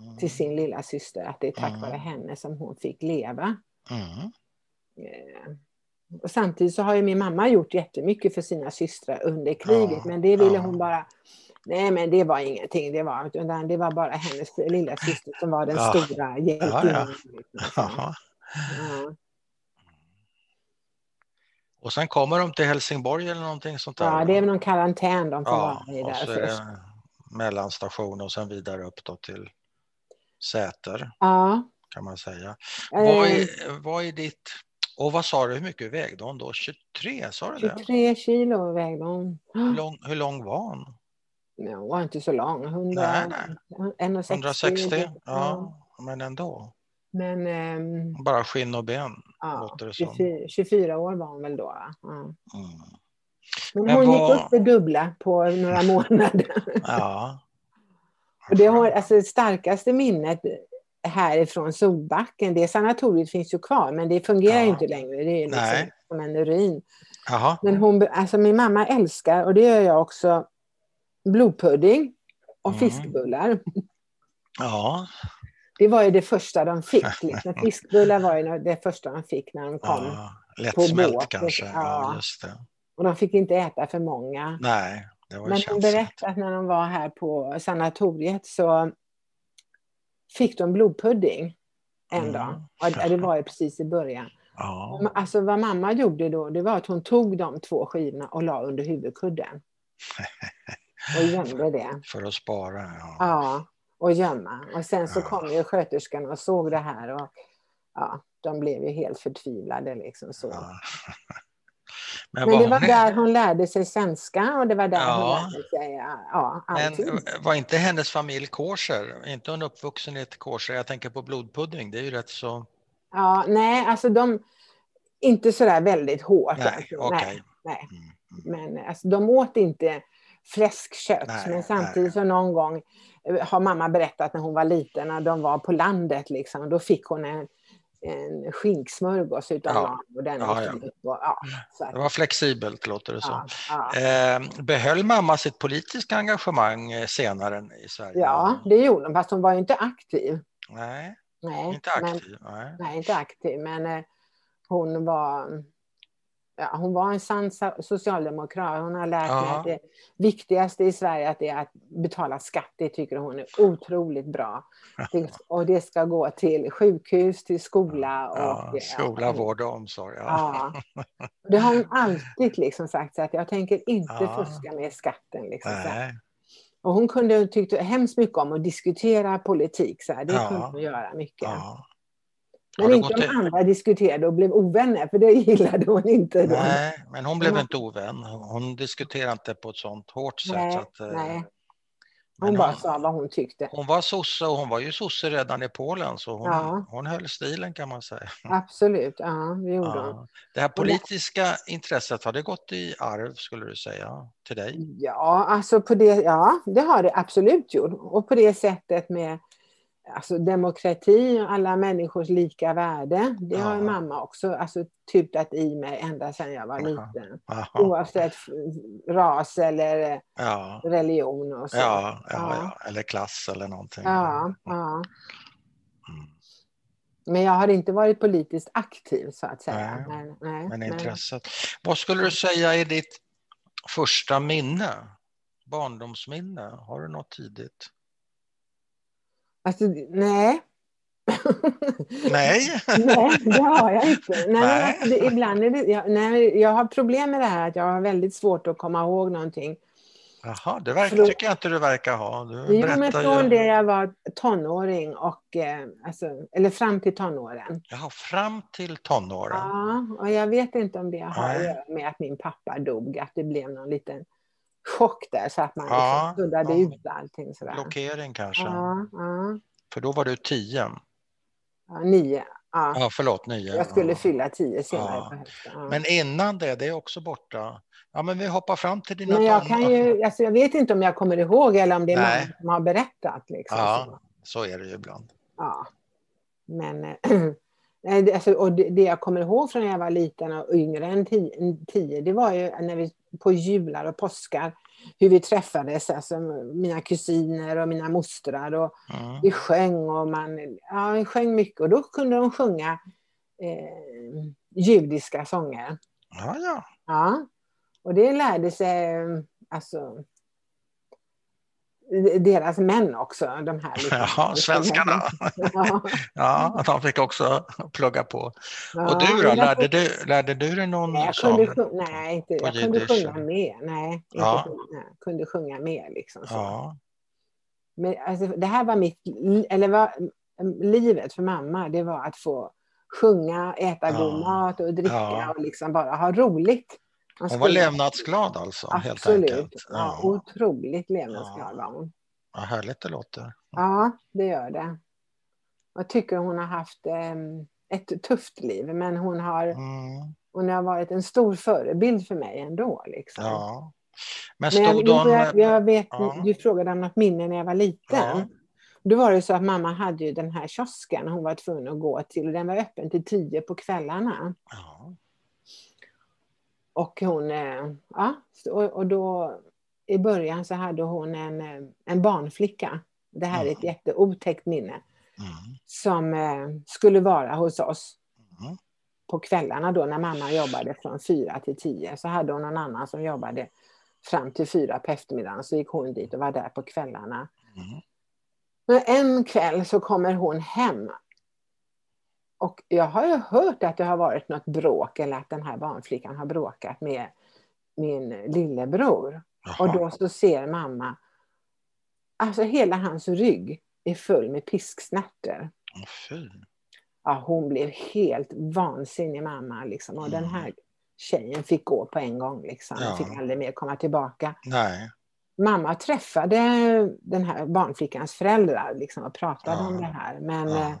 Mm. till sin lilla syster att det är tack Mm. vare henne som hon fick leva. Mm. Och samtidigt så har ju min mamma gjort jättemycket för sina systrar under kriget, Ja, men det ville ja. hon bara Nej, men det var ingenting. Det var, utan det var bara hennes lilla syster som var den Ja. stora hjältinnan. Och sen kommer de till Helsingborg eller någonting sånt där? ja, det är väl någon karantän de får vara i där först. mellanstation och sen vidare upp då till Säter Ja. kan man säga. eh, Vad är, vad är ditt... Och vad sa du, hur mycket vägde hon då? 23, sa du det? 23 kilo vägde hon. Hur lång, hur lång var hon? Ja, Hon var inte så lång. 100, Nej, nej. 160. 160? Ja, men ändå. Men ehm, Bara skinn och ben. ja, låter det som. 24, 24 år var hon väl då. Ja. Mm. Men, Men hon vad- gick upp det dubbla på några månader. Ja. Och det har, alltså, starkaste minnet härifrån Solbacken, det sanatoriet finns ju kvar, men det fungerar Ja. inte längre. Det är liksom Nej. som en urin. Jaha. Men hon, alltså min mamma älskar, och det gör jag också, blodpudding och Mm. fiskbullar. Ja. Det var ju det första de fick. Liksom. Fiskbullar var ju det första de fick när de kom. ja. Lättsmält kanske. Ja, ja. just det. Och de fick inte äta för många. Nej, det var Men hon berättade att när de var här på sanatoriet så fick de blodpudding en Mm. dag. Och det var ju precis i början. Ja. Alltså vad mamma gjorde då, det var att hon tog de två skivorna och la under huvudkudden. Och gömde det. För att spara. Ja. Ja. och gömma. Och sen så kom ju sköterskan och såg det här och ja, de blev ju helt förtvivlade liksom så. Ja. Men, Men det var där hon lärde sig svenska och det var där ja. hon lärde sig ja, allting. Men var inte hennes familj kosher? Inte hon uppvuxen i ett kosher? Jag tänker på blodpudding, det är ju rätt så... Ja, nej, alltså de... Inte sådär väldigt hårt. Nej, alltså. okay. nej, nej. Mm, mm. Men alltså, de åt inte fläskkött. Nej, men samtidigt så någon gång eh, har mamma berättat när hon var liten, när de var på landet, liksom, då fick hon en en skinksmörgås utan ja. Och den ja, ja. ja att, det var flexibelt låter det som. Ja, eh, behöll mamma sitt politiska engagemang eh, senare i Sverige? Ja, det gjorde hon, fast hon var inte aktiv. Nej, nej inte aktiv. Men, nej. nej. inte aktiv, men eh, hon var ja, hon var en sann socialdemokrat. Hon har lärt ja. mig att det viktigaste i Sverige att är att betala skatt. Det tycker hon är otroligt bra. Det, och det ska gå till sjukhus, till skola. Och, ja, skola, vård och omsorg. Ja. ja. Det har hon alltid liksom sagt, så att jag tänker inte ja. fuska med skatten. Liksom, och hon kunde, tyckte hemskt mycket om att diskutera politik. Så här. Det kunde hon göra mycket. Men inte om andra diskuterade och blev ovänner, för det gillade hon inte. Då. Nej, men hon blev inte ovän. Hon diskuterade inte på ett sånt hårt sätt. Nej, så att, eh, nej. Hon bara hon, sa vad hon tyckte. Hon var sosse och hon var ju sosse redan i Polen så hon, ja. hon höll stilen kan man säga. Absolut, ja det gjorde ja. hon. Det här politiska intresset, har det gått i arv skulle du säga till dig? Ja, alltså på det, ja det har det absolut gjort. Och på det sättet med alltså demokrati och alla människors lika värde, det ja. har mamma också alltså, tutat i mig ända sedan jag var liten. Aha. Oavsett ras eller ja. religion och så. Ja, ja, eller klass eller någonting. Ja, ja. Mm. Men jag har inte varit politiskt aktiv så att säga. Nej, men, nej, men intresset. Men... Vad skulle du säga är ditt första minne? Barndomsminne? Har du något tidigt? Alltså, nej. Nej. nej, det har jag inte. Nej, nej. Alltså, det, ibland är det, jag, nej, jag har problem med det här att jag har väldigt svårt att komma ihåg någonting. Jaha, det verkar, tycker jag inte du verkar ha. Du jo, men från ju... det jag var tonåring, och, eh, alltså, eller fram till tonåren. Jaha, fram till tonåren? Ja, och jag vet inte om det har att göra med att min pappa dog, att det blev någon liten chock där så att man ja, liksom suddade ja. ut allting. Sådär. Blockering kanske? Ja, ja. För då var du tio? Ja, nio. Ja. ja, förlåt, nio. Jag skulle fylla tio senare. Men innan det, det är också borta. Ja, men vi hoppar fram till dina men jag, kan ju, alltså jag vet inte om jag kommer ihåg eller om det är Nej. någon som har berättat. Liksom, ja, så. så är det ju ibland. Ja, men alltså, och det, det, jag kommer ihåg från när jag var liten och yngre än tio, tio det var ju när vi på jular och påskar hur vi träffades, alltså mina kusiner och mina mostrar. Och mm. Vi sjöng och man ja, vi sjöng mycket och då kunde de sjunga eh, judiska sånger. Ja, ja. ja. Och det lärde sig alltså, deras män också, de här. Liksom, ja, svenskarna. Ja. ja, de fick också plugga på. Ja, och du då, lärde du, lärde du dig någon nej, jag? Kunde, nej, inte, jag kunde sjunga med. Nej, ja. inte, nej, kunde sjunga med liksom. Så. Ja. Men alltså, det här var mitt, eller var, livet för mamma, det var att få sjunga, äta ja. god mat och dricka ja. och liksom bara ha roligt. Hon var levnadsglad alltså? Absolut. Helt enkelt. Ja. Ja, otroligt levnadsglad var hon. Ja, härligt det låter. Ja, det gör det. Jag tycker hon har haft eh, ett tufft liv, men hon har, mm. hon har varit en stor förebild för mig ändå. Liksom. Ja. Men, men jag, de... jag, jag vet, ja. Du frågade om något minne när jag var liten. Ja. Då var det så att mamma hade ju den här kiosken hon var tvungen att gå till. Den var öppen till tio på kvällarna. Ja. Och hon, eh, ja, och då i början så hade hon en, eh, en barnflicka. Det här är ett mm. jätteotäckt minne. Mm. Som eh, skulle vara hos oss. Mm. På kvällarna då när mamma jobbade från fyra till tio så hade hon någon annan som jobbade fram till fyra på eftermiddagen. Så gick hon dit och var där på kvällarna. Mm. Men en kväll så kommer hon hem och jag har ju hört att det har varit något bråk eller att den här barnflickan har bråkat med min lillebror. Jaha. Och då så ser mamma, alltså hela hans rygg är full med pisksnärtor. Ja, hon blev helt vansinnig mamma. Liksom. Och den här tjejen fick gå på en gång. Liksom. Ja. Fick aldrig mer komma tillbaka. Nej. Mamma träffade den här barnflickans föräldrar liksom, och pratade Ja. om det här. Men, Ja.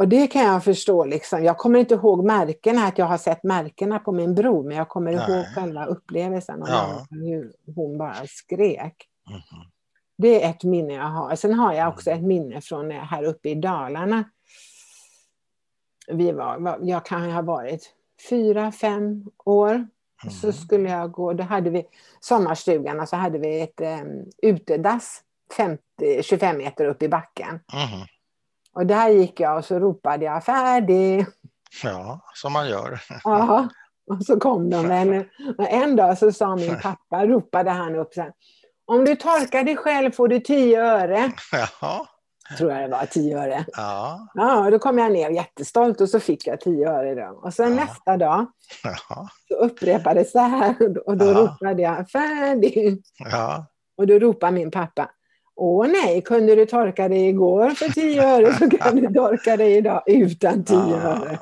Och det kan jag förstå. Liksom. Jag kommer inte ihåg märkena, att jag har sett märkena på min bror, men jag kommer Nej. ihåg själva upplevelsen. Och Ja. hur hon bara skrek. Mhm. Det är ett minne jag har. Sen har jag också ett minne från här uppe i Dalarna. Vi var, jag kan ha varit fyra, fem år. Så Mhm. skulle jag gå, då hade vi sommarstugan och så hade vi ett um, utedass 50, 25 meter upp i backen. Mhm. Och där gick jag och så ropade jag färdig. Ja, som man gör. Ja. Och så kom de. En, en dag så sa min pappa, ropade han upp så här, om du torkar dig själv får du 10 öre. Jaha. Tror jag det var, 10 öre. Ja. Ja, då kom jag ner jättestolt och så fick jag 10 öre då. Och sen Ja. nästa dag Jaha. så upprepades det här och då Ja. ropade jag färdig. Ja. Och då ropade min pappa, åh nej, kunde du torka dig igår för 10 öre så kan du torka dig idag utan 10 Ja. öre.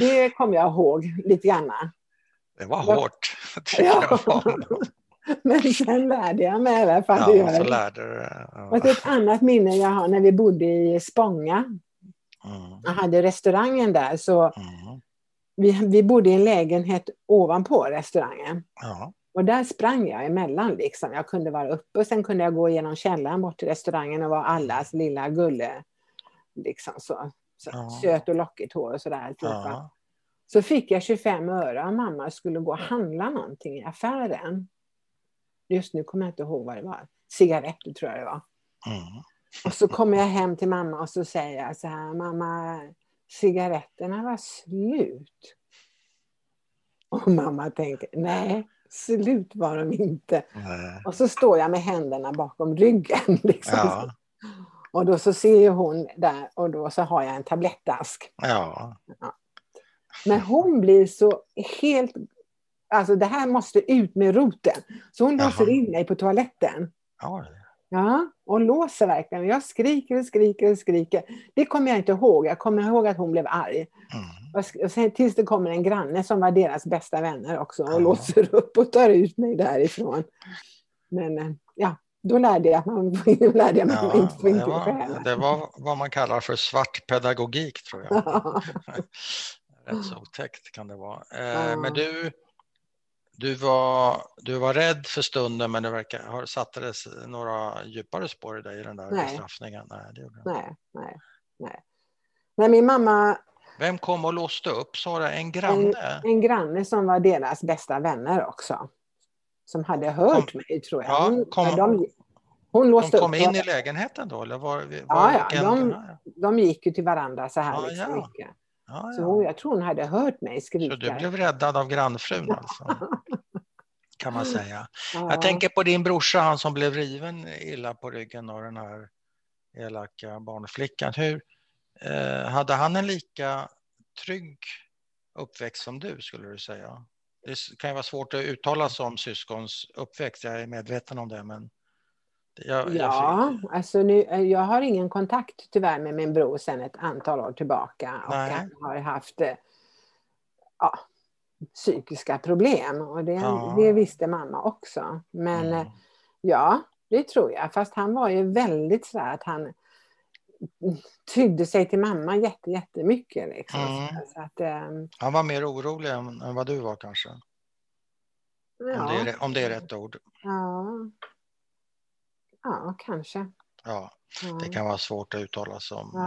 Det kommer jag ihåg lite grann. Det var Ja. hårt. tycker Ja. jag. Men sen lärde jag mig i alla fall Ja, så lärde du dig. Och ett annat minne jag har när vi bodde i Spånga. Mm. Jag hade restaurangen där så Mm. vi, vi bodde i en lägenhet ovanpå restaurangen. Ja. Och där sprang jag emellan. Liksom. Jag kunde vara uppe och sen kunde jag gå genom källaren bort till restaurangen och vara allas lilla gulle. Liksom så. så Ja. Söt och lockigt hår och sådär. alltihopa. Ja. Så fick jag 25 öre av mamma och skulle gå och handla någonting i affären. Just nu kommer jag inte ihåg vad det var. Cigaretter tror jag det var. Mm. Och så kommer jag hem till mamma och så säger jag så här, mamma, cigaretterna var slut. Och mamma tänker, nej, slut var de inte. Nej. Och så står jag med händerna bakom ryggen. Liksom. Ja. Och då så ser hon där och då så har jag en tablettask. Ja. Men hon blir så helt, alltså det här måste ut med roten. Så hon låser in mig på toaletten. Ja. Ja, och låser verkligen. Jag skriker och skriker och skriker. Det kommer jag inte ihåg. Jag kommer ihåg att hon blev arg. Mm. Och sen, tills det kommer en granne som var deras bästa vänner också och Ja. låser upp och tar ut mig därifrån. Men eh, ja, då lärde jag då lärde jag mig att man Ja, inte får inte var, det var vad man kallar för svart pedagogik tror jag. Ja. Rätt så otäckt kan det vara. Eh, Ja. Men du, du, var, du var rädd för stunden men det verkar, har satte det några djupare spår i dig i den där Nej. bestraffningen? Nej, det gjorde. Nej, nej, nej. Men min mamma, Vem kom och låste upp sa du? En granne? en granne som var deras bästa vänner också. Som hade hört mig tror jag. Ja, Hon, kom- de, hon De låste kom upp. in i lägenheten då? Eller var, var Ja, ja, de- De gick ju till varandra så här Ja, liksom ja. Ja, Så hon, jag tror hon hade hört mig Så skrika. du blev räddad av grannfrun alltså? Kan man säga. Ja. Jag tänker på din brorsa, han som blev riven illa på ryggen av den här elaka barnflickan. Hur, eh, hade han en lika trygg uppväxt som du, skulle du säga? Det kan ju vara svårt att uttala sig om syskons uppväxt, jag är medveten om det, men... Jag, Ja, jag, alltså nu, jag har ingen kontakt tyvärr med min bror sedan ett antal år tillbaka. Och Nej. han har haft eh, ja, psykiska problem. Och det, Ja. det visste mamma också. Men Mm. eh, ja, det tror jag. Fast han var ju väldigt så att han tydde sig till mamma jätte, jättemycket. Liksom. Mm. Så att, eh, han var mer orolig än, än vad du var kanske, om, det ja, är, om det är rätt ord. ja, ja, kanske. Ja, det kan vara svårt att uttala sig om eh,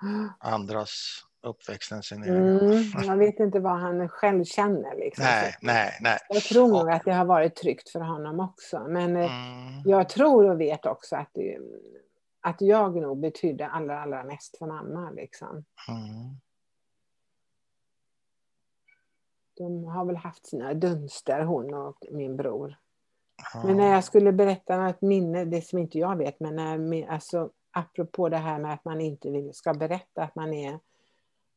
Ja. andras uppväxt än sin egen. Mm, jag vet inte vad han själv känner. Liksom. Nej, nej, nej. Jag tror nog att det har varit tryggt för honom också. Men eh, Mm. jag tror och vet också att, det, att jag nog betydde allra, allra mest för mamma. Liksom. Mm. De har väl haft sina dunster, hon och min bror. Men när jag skulle berätta ett minne, det som inte jag vet, men när, alltså, apropå det här med att man inte vill, ska berätta att man är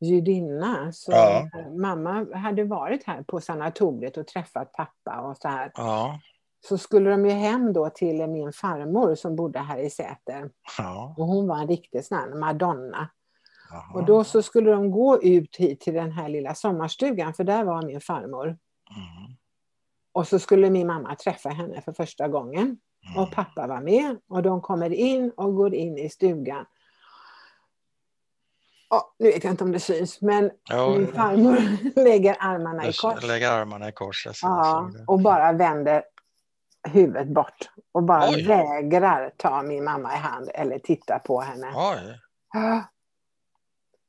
judinna. Så Ja. mamma hade varit här på sanatoriet och träffat pappa och så här. Ja, så skulle de ju hem då till min farmor som bodde här i Säter. Ja. Och hon var en riktig sån Madonna. Och då så skulle de gå ut hit till den här lilla sommarstugan, för där var min farmor. Och så skulle min mamma träffa henne för första gången. Mm. Och pappa var med och de kommer in och går in i stugan. Ja, nu vet jag inte om det syns, men Ja, min farmor lägger armarna i kors. lägger armarna i kors. Ja, och bara vänder huvudet bort. Och bara Oj. vägrar ta min mamma i hand eller titta på henne. Oj.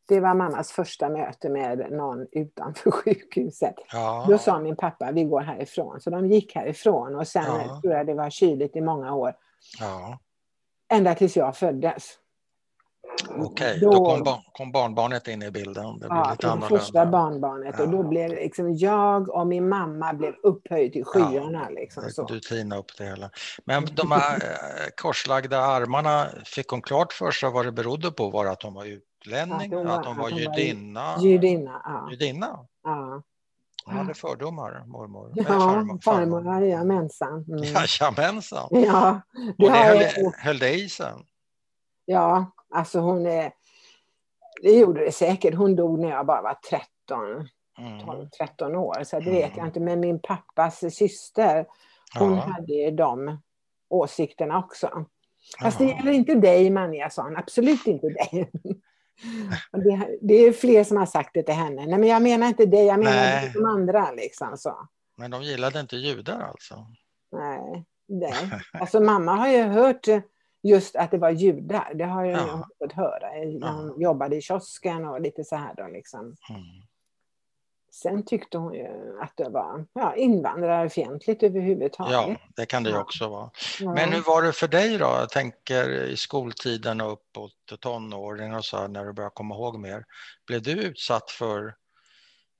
Det var mammas första möte med någon utanför sjukhuset. ja. Då sa min pappa, vi går härifrån. Så de gick härifrån och sen Ja. tror jag det var kyligt i många år. ja. Ända tills jag föddes. Okej, Då- då, kom, ba- kom barnbarnet in i bilden. Det blev Ja, lite det annorlunda. första barnbarnet. Och då Ja. blev liksom jag och min mamma blev upphöjd till skyarna. Liksom, så. Du tinade upp det hela. Men de här eh, korslagda armarna, fick hon klart för sig vad det berodde på? Var det att hon var utlänning? Att hon var- att hon var att hon judinna? Judinna, ja. Judinna? ja. Hon hade fördomar, mormor. Ja, farmor- farmor, jajamensan. Mm. Jajamensan. Ja, Och det det har höll, jag, höll det i sen? ja, alltså hon är... Det gjorde det säkert. Hon dog när jag bara var 13, Mm. 12, 13 år. Så det vet Mm. jag inte. Men min pappas syster, hon Ja, hade ju de åsikterna också. Fast det jaha. gäller inte dig, Manja-son. Absolut inte dig. Det, det är fler som har sagt det till henne. Nej, men jag menar inte dig, jag menar Nej. de andra. Liksom, så. Men de gillade inte judar alltså? Nej, nej. Alltså mamma har ju hört just att det var judar. Det har jag Ja. fått höra när Ja. hon jobbade i kiosken och lite så här då liksom. Mm. Sen tyckte hon ju att det var ja, invandrarfientligt överhuvudtaget. Ja, det kan det ju också vara. Ja. Men hur var det för dig då? Jag tänker i skoltiden och uppåt tonåring och så här, när du börjar komma ihåg mer. Blev du utsatt för,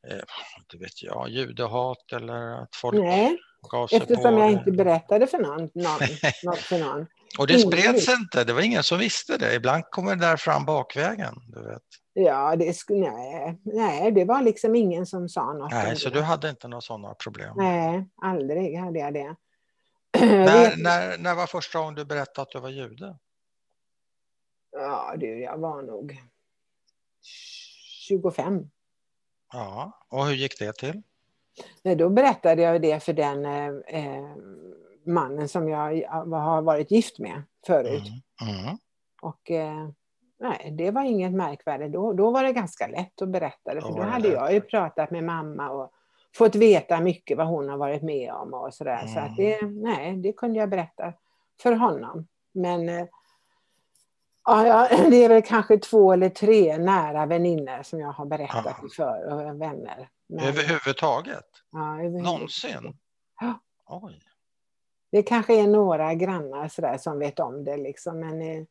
eh, inte vet jag, judehat eller att folk Nej, gav sig eftersom på jag dig? inte berättade för någon, någon, något för någon. Och det spreds visste. inte, det var ingen som visste det. Ibland kommer det där fram bakvägen. Du vet. Ja, det, nej, nej, det var liksom ingen som sa något. Nej, så det. du hade inte några sådana problem? Nej, aldrig hade jag det. När, när, när var första gången du berättade att du var jude? Ja, du, jag var nog 25. Ja, och hur gick det till? Nej, då berättade jag det för den eh, eh, mannen som jag har varit gift med förut. Mm. Mm. Och eh, nej, det var inget märkvärdigt. Då, då var det ganska lätt att berätta det. För Då hade jag ju pratat med mamma och fått veta mycket vad hon har varit med om och sådär. Så Mm. att det, nej, det kunde jag berätta för honom. Men eh, ja, det är väl kanske två eller tre nära vänner som jag har berättat Ja. för och vänner. Men, Överhuvudtaget? ja, överhuvud- Någonsin? Ja. Oj. Det kanske är några grannar sådär som vet om det liksom, men eh,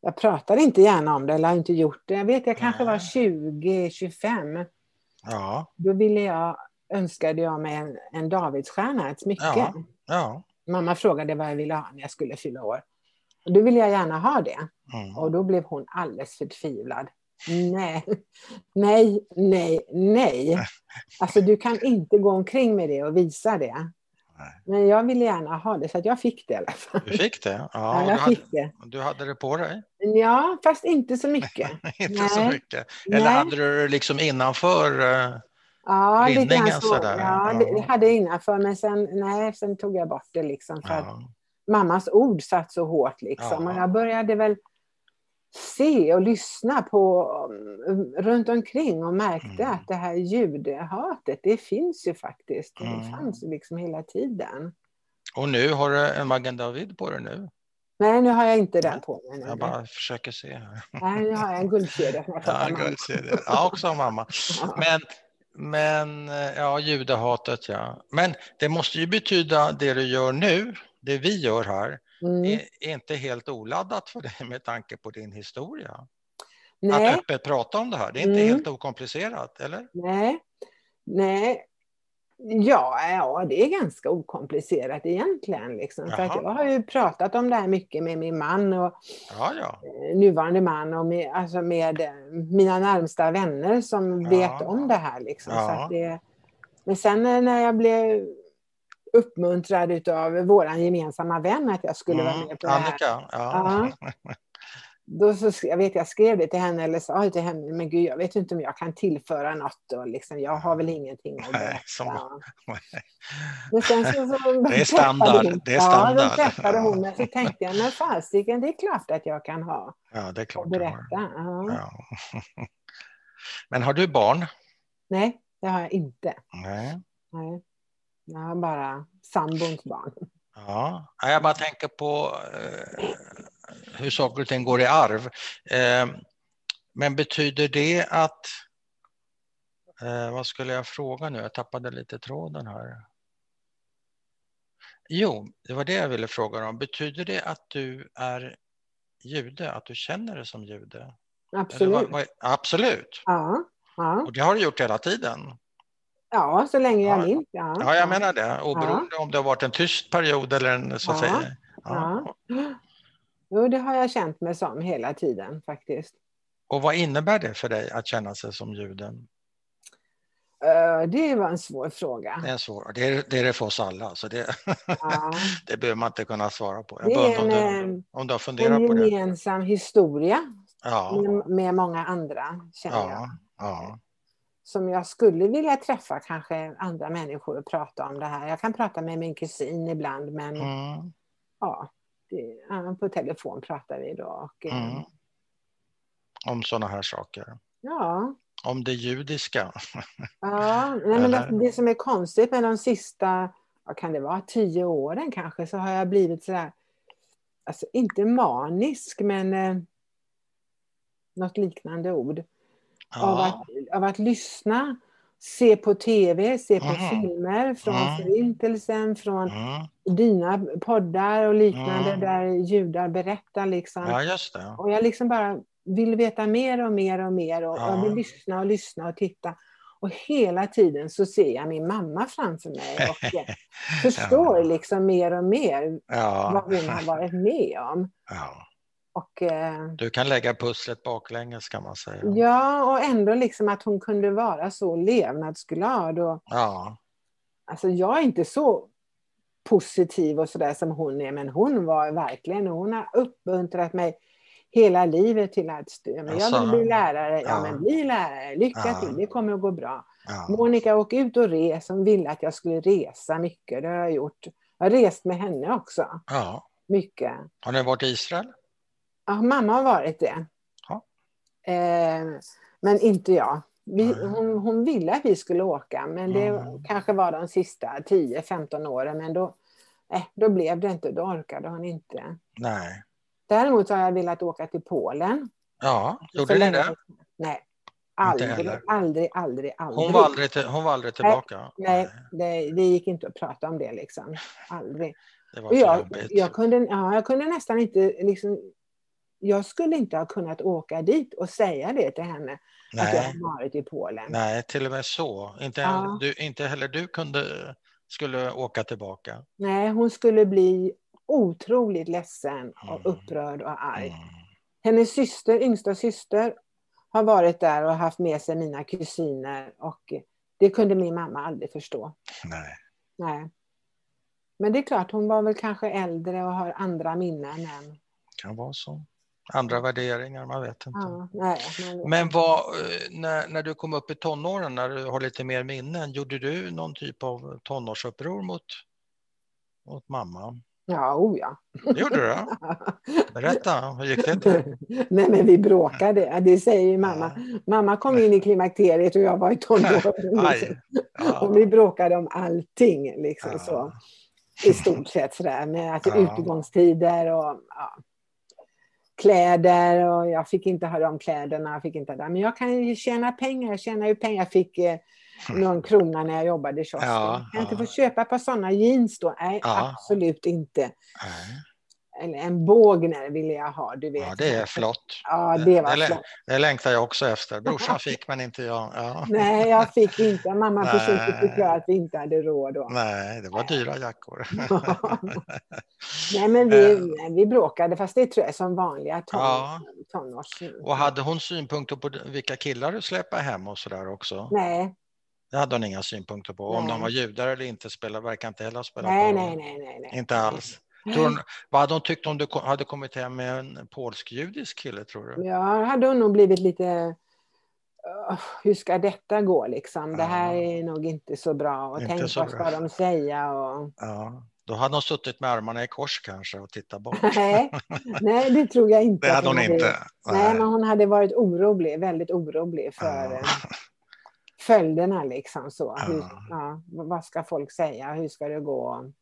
jag pratar inte gärna om det eller har inte gjort det. Jag vet, jag kanske var Nej. 20-25. Ja, Då ville jag, önskade jag mig en, en Davidsstjärna, ett smycke. Ja. ja. Mamma frågade vad jag ville ha när jag skulle fylla år. Och då ville jag gärna ha det. Mm. Och då blev hon alldeles förtvivlad. Nej, nej, nej, nej. Alltså du kan inte gå omkring med det och visa det. Nej. Men jag ville gärna ha det, så att jag fick det i alla fall. Du fick det? Ja, Ja, du, jag hade, fick det. du hade det på dig? Ja, fast inte så mycket. Inte så Nej. mycket? Eller Nej. hade du det liksom innanför? eh, Ja, lite grann så. sådär, Ja, ja. det, det hade jag innanför, men sen, nej, sen tog jag bort det liksom. För att Ja. mammas ord satt så hårt liksom. Ja. Och jag började väl se och lyssna på um, runt omkring och märkte Mm. att det här judehatet, det finns ju faktiskt. Det Mm. fanns ju liksom hela tiden. Och nu har du en Magen David på dig nu? Nej, nu har jag inte den på mig. Jag bara försöker se här. Nej, nu har jag en guldkedja Ja, guldkedja. ja också mamma. Men, men ja, judehatet ja. Men det måste ju betyda det du gör nu, det vi gör här, Mm. är, är inte helt oladdat för dig med tanke på din historia. Nej. Att öppet prata om det här, det är inte Mm. helt okomplicerat, eller? Nej, nej. Ja, ja, det är ganska okomplicerat egentligen. Liksom. För Jaha. jag har ju pratat om det här mycket med min man och Ja, ja. eh, nuvarande man och med, alltså med eh, mina närmsta vänner som Ja. vet om det här. Liksom. Så det, men sen eh, när jag blev uppmuntrad av vår gemensamma vän att jag skulle vara Mm, med på det här. Annika, ja. Då så, jag vet jag skrev det till henne eller sa till henne, men gud jag vet inte om jag kan tillföra något och liksom, jag har väl ingenting att Nej, berätta. som- Men sen så, så Det är standard, hon- det är Ja, standard. då träffade hon mig så tänkte jag, men fasiken, det är klart att jag kan ha ja, det är klart du har. berätta. Ja. Ja. Men har du barn? Nej, det har jag inte. Nej. Nej. Jag har bara sambons barn. Ja, Ja, jag bara tänker på eh, hur saker och ting går i arv. Eh, men betyder det att... Eh, vad skulle jag fråga nu? Jag tappade lite tråden här. Jo, det var det jag ville fråga om. Betyder det att du är jude, att du känner dig som jude? Absolut. vad- vad- absolut. Ja, ja. Och det har du gjort hela tiden. Ja, så länge jag Ja. minns. Ja, Ja, jag menar det. Oberoende om det har varit en tyst period eller en så att Ja. säga. Ja. Jo, det har jag känt mig som hela tiden faktiskt. Och vad innebär det för dig att känna sig som jude? Eh, Det var en svår fråga. Det är, svår. Det, är, det är det för oss alla, så det, Ja. det behöver man inte kunna svara på. Det Jag är bara, om, en, du, om du har funderat en på det. gemensam historia Ja, med, med många andra, känner jag. ja, ja. Som jag skulle vilja träffa kanske andra människor och prata om det här. Jag kan prata med min kusin ibland, men Mm, ja, det, på telefon pratar vi då. Och, eh, mm. Om sådana här saker. Ja, Om det judiska. Ja, nej, men det, det som är konstigt med de sista, vad kan det vara, tio åren kanske, så har jag blivit sådär, alltså inte manisk, men eh, något liknande ord. Av, Ja, att, av att lyssna, se på tv, se på Mhm. filmer från Mm. Förintelsen, från mm. dina poddar och liknande Mm. där judar berättar liksom. ja. Och jag liksom bara vill veta mer och mer och mer och Ja. jag vill lyssna och lyssna och titta. Och hela tiden så ser jag min mamma framför mig och förstår liksom mer och mer vad hon har varit med om. ja. Och, eh, Du kan lägga pusslet baklänges kan man säga. ja, och ändå liksom att hon kunde vara så levnadsglad. Och, Ja, alltså jag är inte så positiv och sådär som hon är, men hon var verkligen, hon har uppmuntrat mig hela livet till att. Men jag vill bli lärare, ja, Ja. men bli lärare, lycka Ja. till, det kommer att gå bra. ja. Monica åk ut och res, hon ville att jag skulle resa mycket, det har jag gjort. Jag har rest med henne också, ja. mycket. Har ni varit i Israel? Ja, mamma har varit det. Ja. Eh, men inte jag. Vi, Nej. hon, hon ville att vi skulle åka, men det Mm. kanske var de sista 10-15 åren. Men då, eh, då blev det inte, då orkade hon inte. Nej. Däremot har jag velat åka till Polen. Ja, Så gjorde ni det? Nej, aldrig, heller. aldrig, aldrig, aldrig. Hon var aldrig, till, hon var aldrig tillbaka? Nej, det, det gick inte att prata om det liksom. Aldrig. Det var för jag, jobbigt. jag, kunde, ja, jag kunde nästan inte liksom, jag skulle inte ha kunnat åka dit och säga det till henne, att jag Nej, har varit i Polen. nej, till och med så. Inte, Ja. heller, du, inte heller du kunde, skulle åka tillbaka. Nej, hon skulle bli otroligt ledsen och Mm. upprörd och arg. Mm. Hennes syster, yngsta syster har varit där och haft med sig mina kusiner och det kunde min mamma aldrig förstå. Nej. Nej. Men det är klart, hon var väl kanske äldre och har andra minnen än... kan vara så. Andra värderingar, man vet inte. Ja, nej, men, Men vad, eh, när, när du kom upp i tonåren, när du har lite mer minnen, gjorde du någon typ av tonårsuppror mot, mot mamma? ja, oh ja. Gjorde du? Berätta, hur gick det till? Nej men vi bråkade, det säger ju mamma. Mamma kom in i klimakteriet och jag var i tonåren. Liksom. Ja. Och vi bråkade om allting. Liksom, Ja. så. I stort sett sådär med alltså, Ja. utegångstider och ja, kläder och jag fick inte ha de kläderna. Jag fick inte ha det. Men jag kan ju tjäna pengar. Jag tjänar ju pengar. Jag fick eh, någon krona när jag jobbade i kiosken. Ja, kan jag inte ja. få köpa ett par sådana jeans då? Nej, Ja. absolut inte. Nej. Eller en bågner ville jag ha. Du vet. Ja, det är flott. Ja, det var det, flott. det längtar jag också efter. Brorsan fick, men inte jag. Ja. Nej, jag fick inte. Mamma Nej. försökte förklara att vi inte hade råd. Då. Nej, det var dyra jackor. Nej, men vi, Eh. vi bråkade, fast det tror jag är som vanliga ton, Ja. tonårs... Och hade hon synpunkter på vilka killar du släpper hem och sådär också? Nej, Det hade hon inga synpunkter på. Om Nej. de var judar eller inte spelar, verkar inte heller spela Nej, någon nej, nej, nej, nej. Inte alls. Tror hon, vad hade hon tyckt om du hade kommit hem med en polsk-judisk kille, tror du? Ja, hade hon nog blivit lite... "Åh, hur ska detta gå liksom? Det här är nog inte så bra. Och Inte tänk vad ska de säga? Och... Ja. Då hade hon suttit med armarna i kors kanske och tittat bort. nej, nej, det tror jag inte. Det hade hon inte. Nej, men hon hade varit orolig, väldigt orolig för Ja. eh, följderna liksom så. Hur, ja, vad ska folk säga? Hur ska det gå?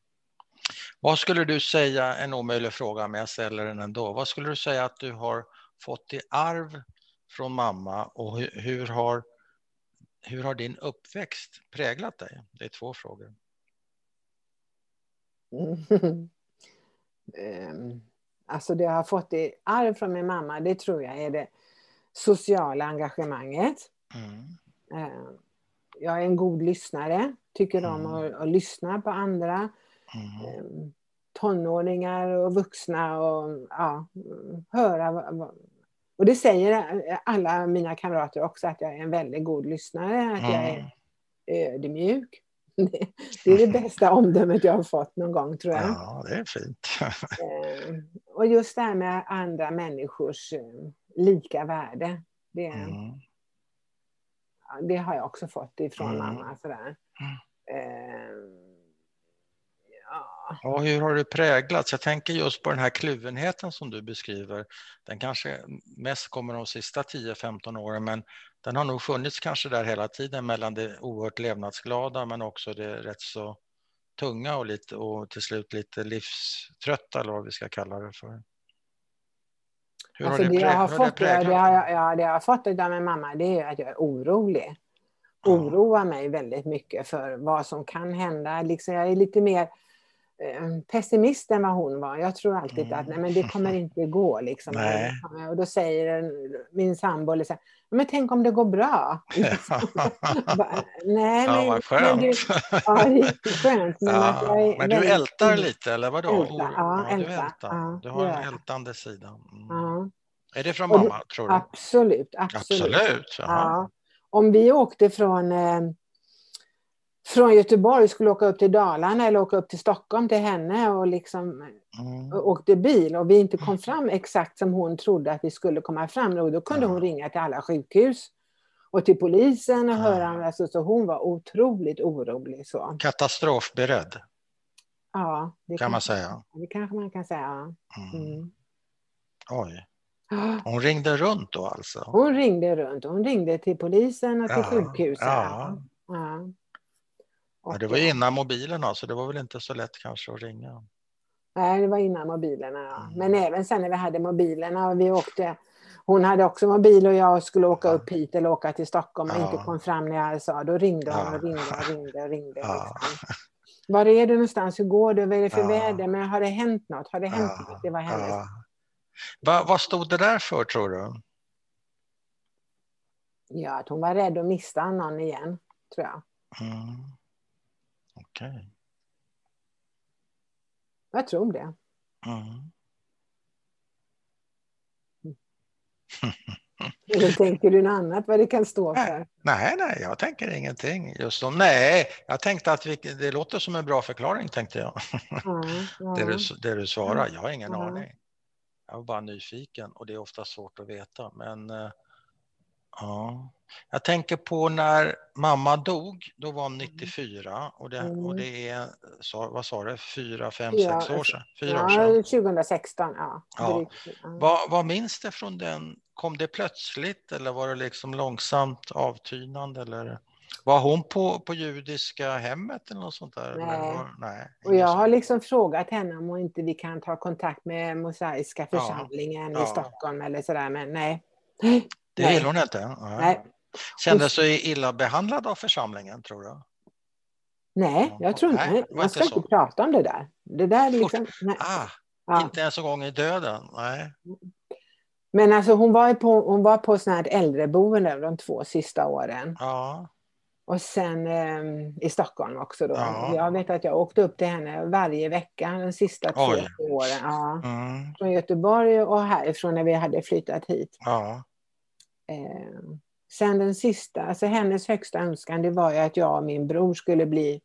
Vad skulle du säga, en omöjlig fråga men jag ställer den ändå. Vad skulle du säga att du har fått i arv från mamma och hur, hur, har, hur har din uppväxt präglat dig? Det är två frågor. Ehm, alltså det jag har fått i arv från min mamma, det tror jag är det sociala engagemanget. Mm. Ehm, jag är en god lyssnare, tycker om Mm. att, att lyssna på andra. Mm. Ehm, tonåringar och vuxna och ja, höra. Och det säger alla mina kamrater också, att jag är en väldigt god lyssnare, att jag är Mm. ödmjuk. Det är det bästa omdömet jag har fått någon gång tror jag. Ja, det är fint. Eh, Och just det här med andra människors eh, lika värde. Det, Mm. det har jag också fått ifrån Mm. mamma. Sådär. Eh, Ja, hur har det präglats? Jag tänker just på den här kluvenheten som du beskriver. Den kanske mest kommer de sista 10-15 åren, men den har nog funnits kanske där hela tiden mellan det oerhört levnadsglada men också det rätt så tunga och, lite, och till slut lite livströtta eller vad vi ska kalla det för. Hur alltså det, prä- jag har har fått, det, präglat har, jag- ja, det jag har fått av min mamma det är att jag är orolig. Oroar mig väldigt mycket för vad som kan hända. Liksom jag är lite mer eh, pessimist än vad hon var. Jag tror alltid Mm. att nej, men det kommer inte gå. Liksom. Nej. Och då säger min sambo, liksom, men tänk om det går bra. Nej, Ja, men, vad men skönt. du, ja, är jätteskönt. Men, att jag men du väldigt- ältar lite eller vadå? Älta, ja, du älta, ältar. ja, du har en ältande sida. Mm. Ja, Är det från mamma, tror du? absolut, absolut. Absolut. Ja. Om vi åkte från, eh, från Göteborg, skulle åka upp till Dalarna eller åka upp till Stockholm till henne och liksom Mm. åkte bil och vi inte kom fram exakt som hon trodde att vi skulle komma fram, och då kunde Ja. hon ringa till alla sjukhus och till polisen och Ja. höra, alltså, så hon var otroligt orolig. Så. Katastrofberedd, Ja, det kan man kanske- säga. Det kanske man kan säga. Mm. Mm. Oj. Ja. Hon ringde runt då alltså? Hon ringde runt, hon ringde till polisen och till Ja, sjukhuset. ja. Och, det var innan mobilerna, så det var väl inte så lätt kanske att ringa. Nej, det var innan mobilerna. Ja. Mm. Men även sen när vi hade mobilerna och vi åkte. Hon hade också mobil och jag skulle åka upp hit eller åka till Stockholm och Ja. inte kom fram när jag sa. Då ringde hon och ringde och ringde och ringde. Ja. Liksom. Var är du någonstans? Hur går det? Vad är det för väder? Men har det hänt något? Har det hänt något? Det var hennes. Va, vad stod det där för tror du? Ja, att hon var rädd att mista någon igen, tror jag. Mm. Okej. Jag tror det. Mm. Eller tänker du något annat vad det kan stå för? Nej, nej, jag tänker ingenting. Just om, nej, jag tänkte att vi, det låter som en bra förklaring, tänkte jag. Ja, ja. Det du, det du svarar, jag har ingen Ja. aning. Jag var bara nyfiken och det är ofta svårt att veta. Men eh, ja, jag tänker på när mamma dog, då var hon 94 och det, Mm. och det är, vad sa du, fyra, fem, Ja, sex år sedan? Fyra år sedan. 2016, ja. Ja. Vad, vad minns du från den? Kom det plötsligt eller var det liksom långsamt avtynande? Eller var hon på, på judiska hemmet eller något sånt där? Nej. nej Och jag har liksom frågat henne om inte vi kan ta kontakt med Mosaiska församlingen Ja. i Stockholm eller sådär, men nej. Det vill hon inte? Nej. Nej. Kände sig illa behandlad av församlingen tror du? Nej, jag tror Nej, inte. var Man inte ska så. inte prata om det där. Det där liksom, nej. Ah, Ja. inte ens en gång i döden? Nej. Men alltså hon var på, hon var på sån här äldreboende de två sista åren. Ja, Och sen eh, i Stockholm också då. Ja. Jag vet att jag åkte upp till henne varje vecka de sista två Oj. åren. Ja. mm, Från Göteborg och härifrån när vi hade flyttat hit. ja. Eh, Sen den sista, alltså hennes högsta önskan det var ju att jag och min bror skulle bli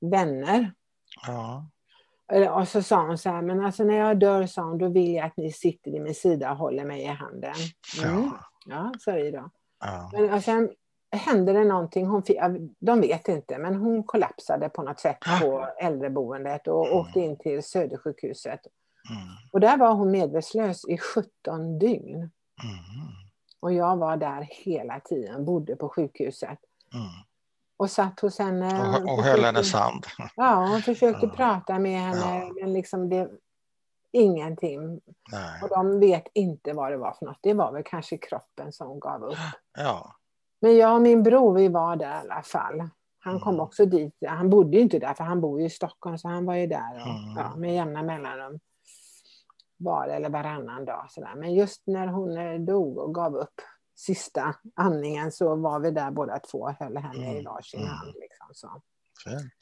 vänner. Ja. Och så sa hon så här, men alltså när jag dör sa hon, då vill jag att ni sitter vid min sida och håller mig i handen. Mm. Ja. Ja, sa Ida. Ja. Men och sen hände det någonting, hon de vet inte, men hon kollapsade på något sätt på äldreboendet och Mm. åkte in till Södersjukhuset. Mm. Och där var hon medvetslös i 17 dygn. Mm. Och jag var där hela tiden, bodde på sjukhuset. Mm. Och satt hos henne. Och, och försökte- höll hennes hand. Ja, och försöte Ja. prata med henne, Ja. men liksom det... Ingenting. Nej. Och de vet inte vad det var för något. Det var väl kanske kroppen som gav upp. Ja. Men jag och min bror, vi var där i alla fall. Han kom Mm. också dit. Han bodde ju inte där, för han bor ju i Stockholm, så han var ju där och, Mm. ja, med jämna mellanrum. Var eller varannan dag. Sådär. Men just när hon eh, dog och gav upp sista andningen så var vi där båda två och höll henne i Mm. varsin Mm. hand. Liksom, så. Fint.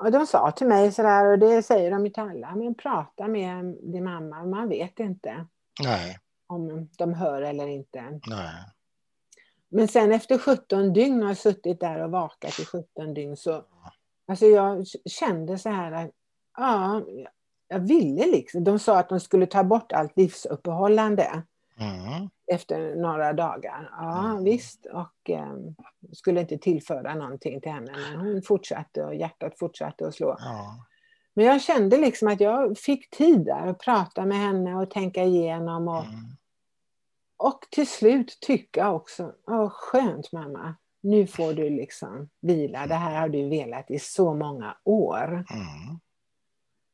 Och de sa till mig sådär, och det säger de ju till alla, men prata med din mamma, man vet inte Nej. om de hör eller inte. Nej. Men sen efter 17 dygn har jag suttit där och vakat i 17 dygn så alltså jag kände så här att ja, jag ville liksom. De sa att de skulle ta bort allt livsuppehållande Mm. efter några dagar. Ja Mm. visst och eh, skulle inte tillföra någonting till henne men hon fortsatte och hjärtat fortsatte att slå. Ja. Men jag kände liksom att jag fick tid där att prata med henne och tänka igenom och, Mm. och till slut tycka också, åh skönt mamma, nu får du liksom vila, det här har du velat i så många år.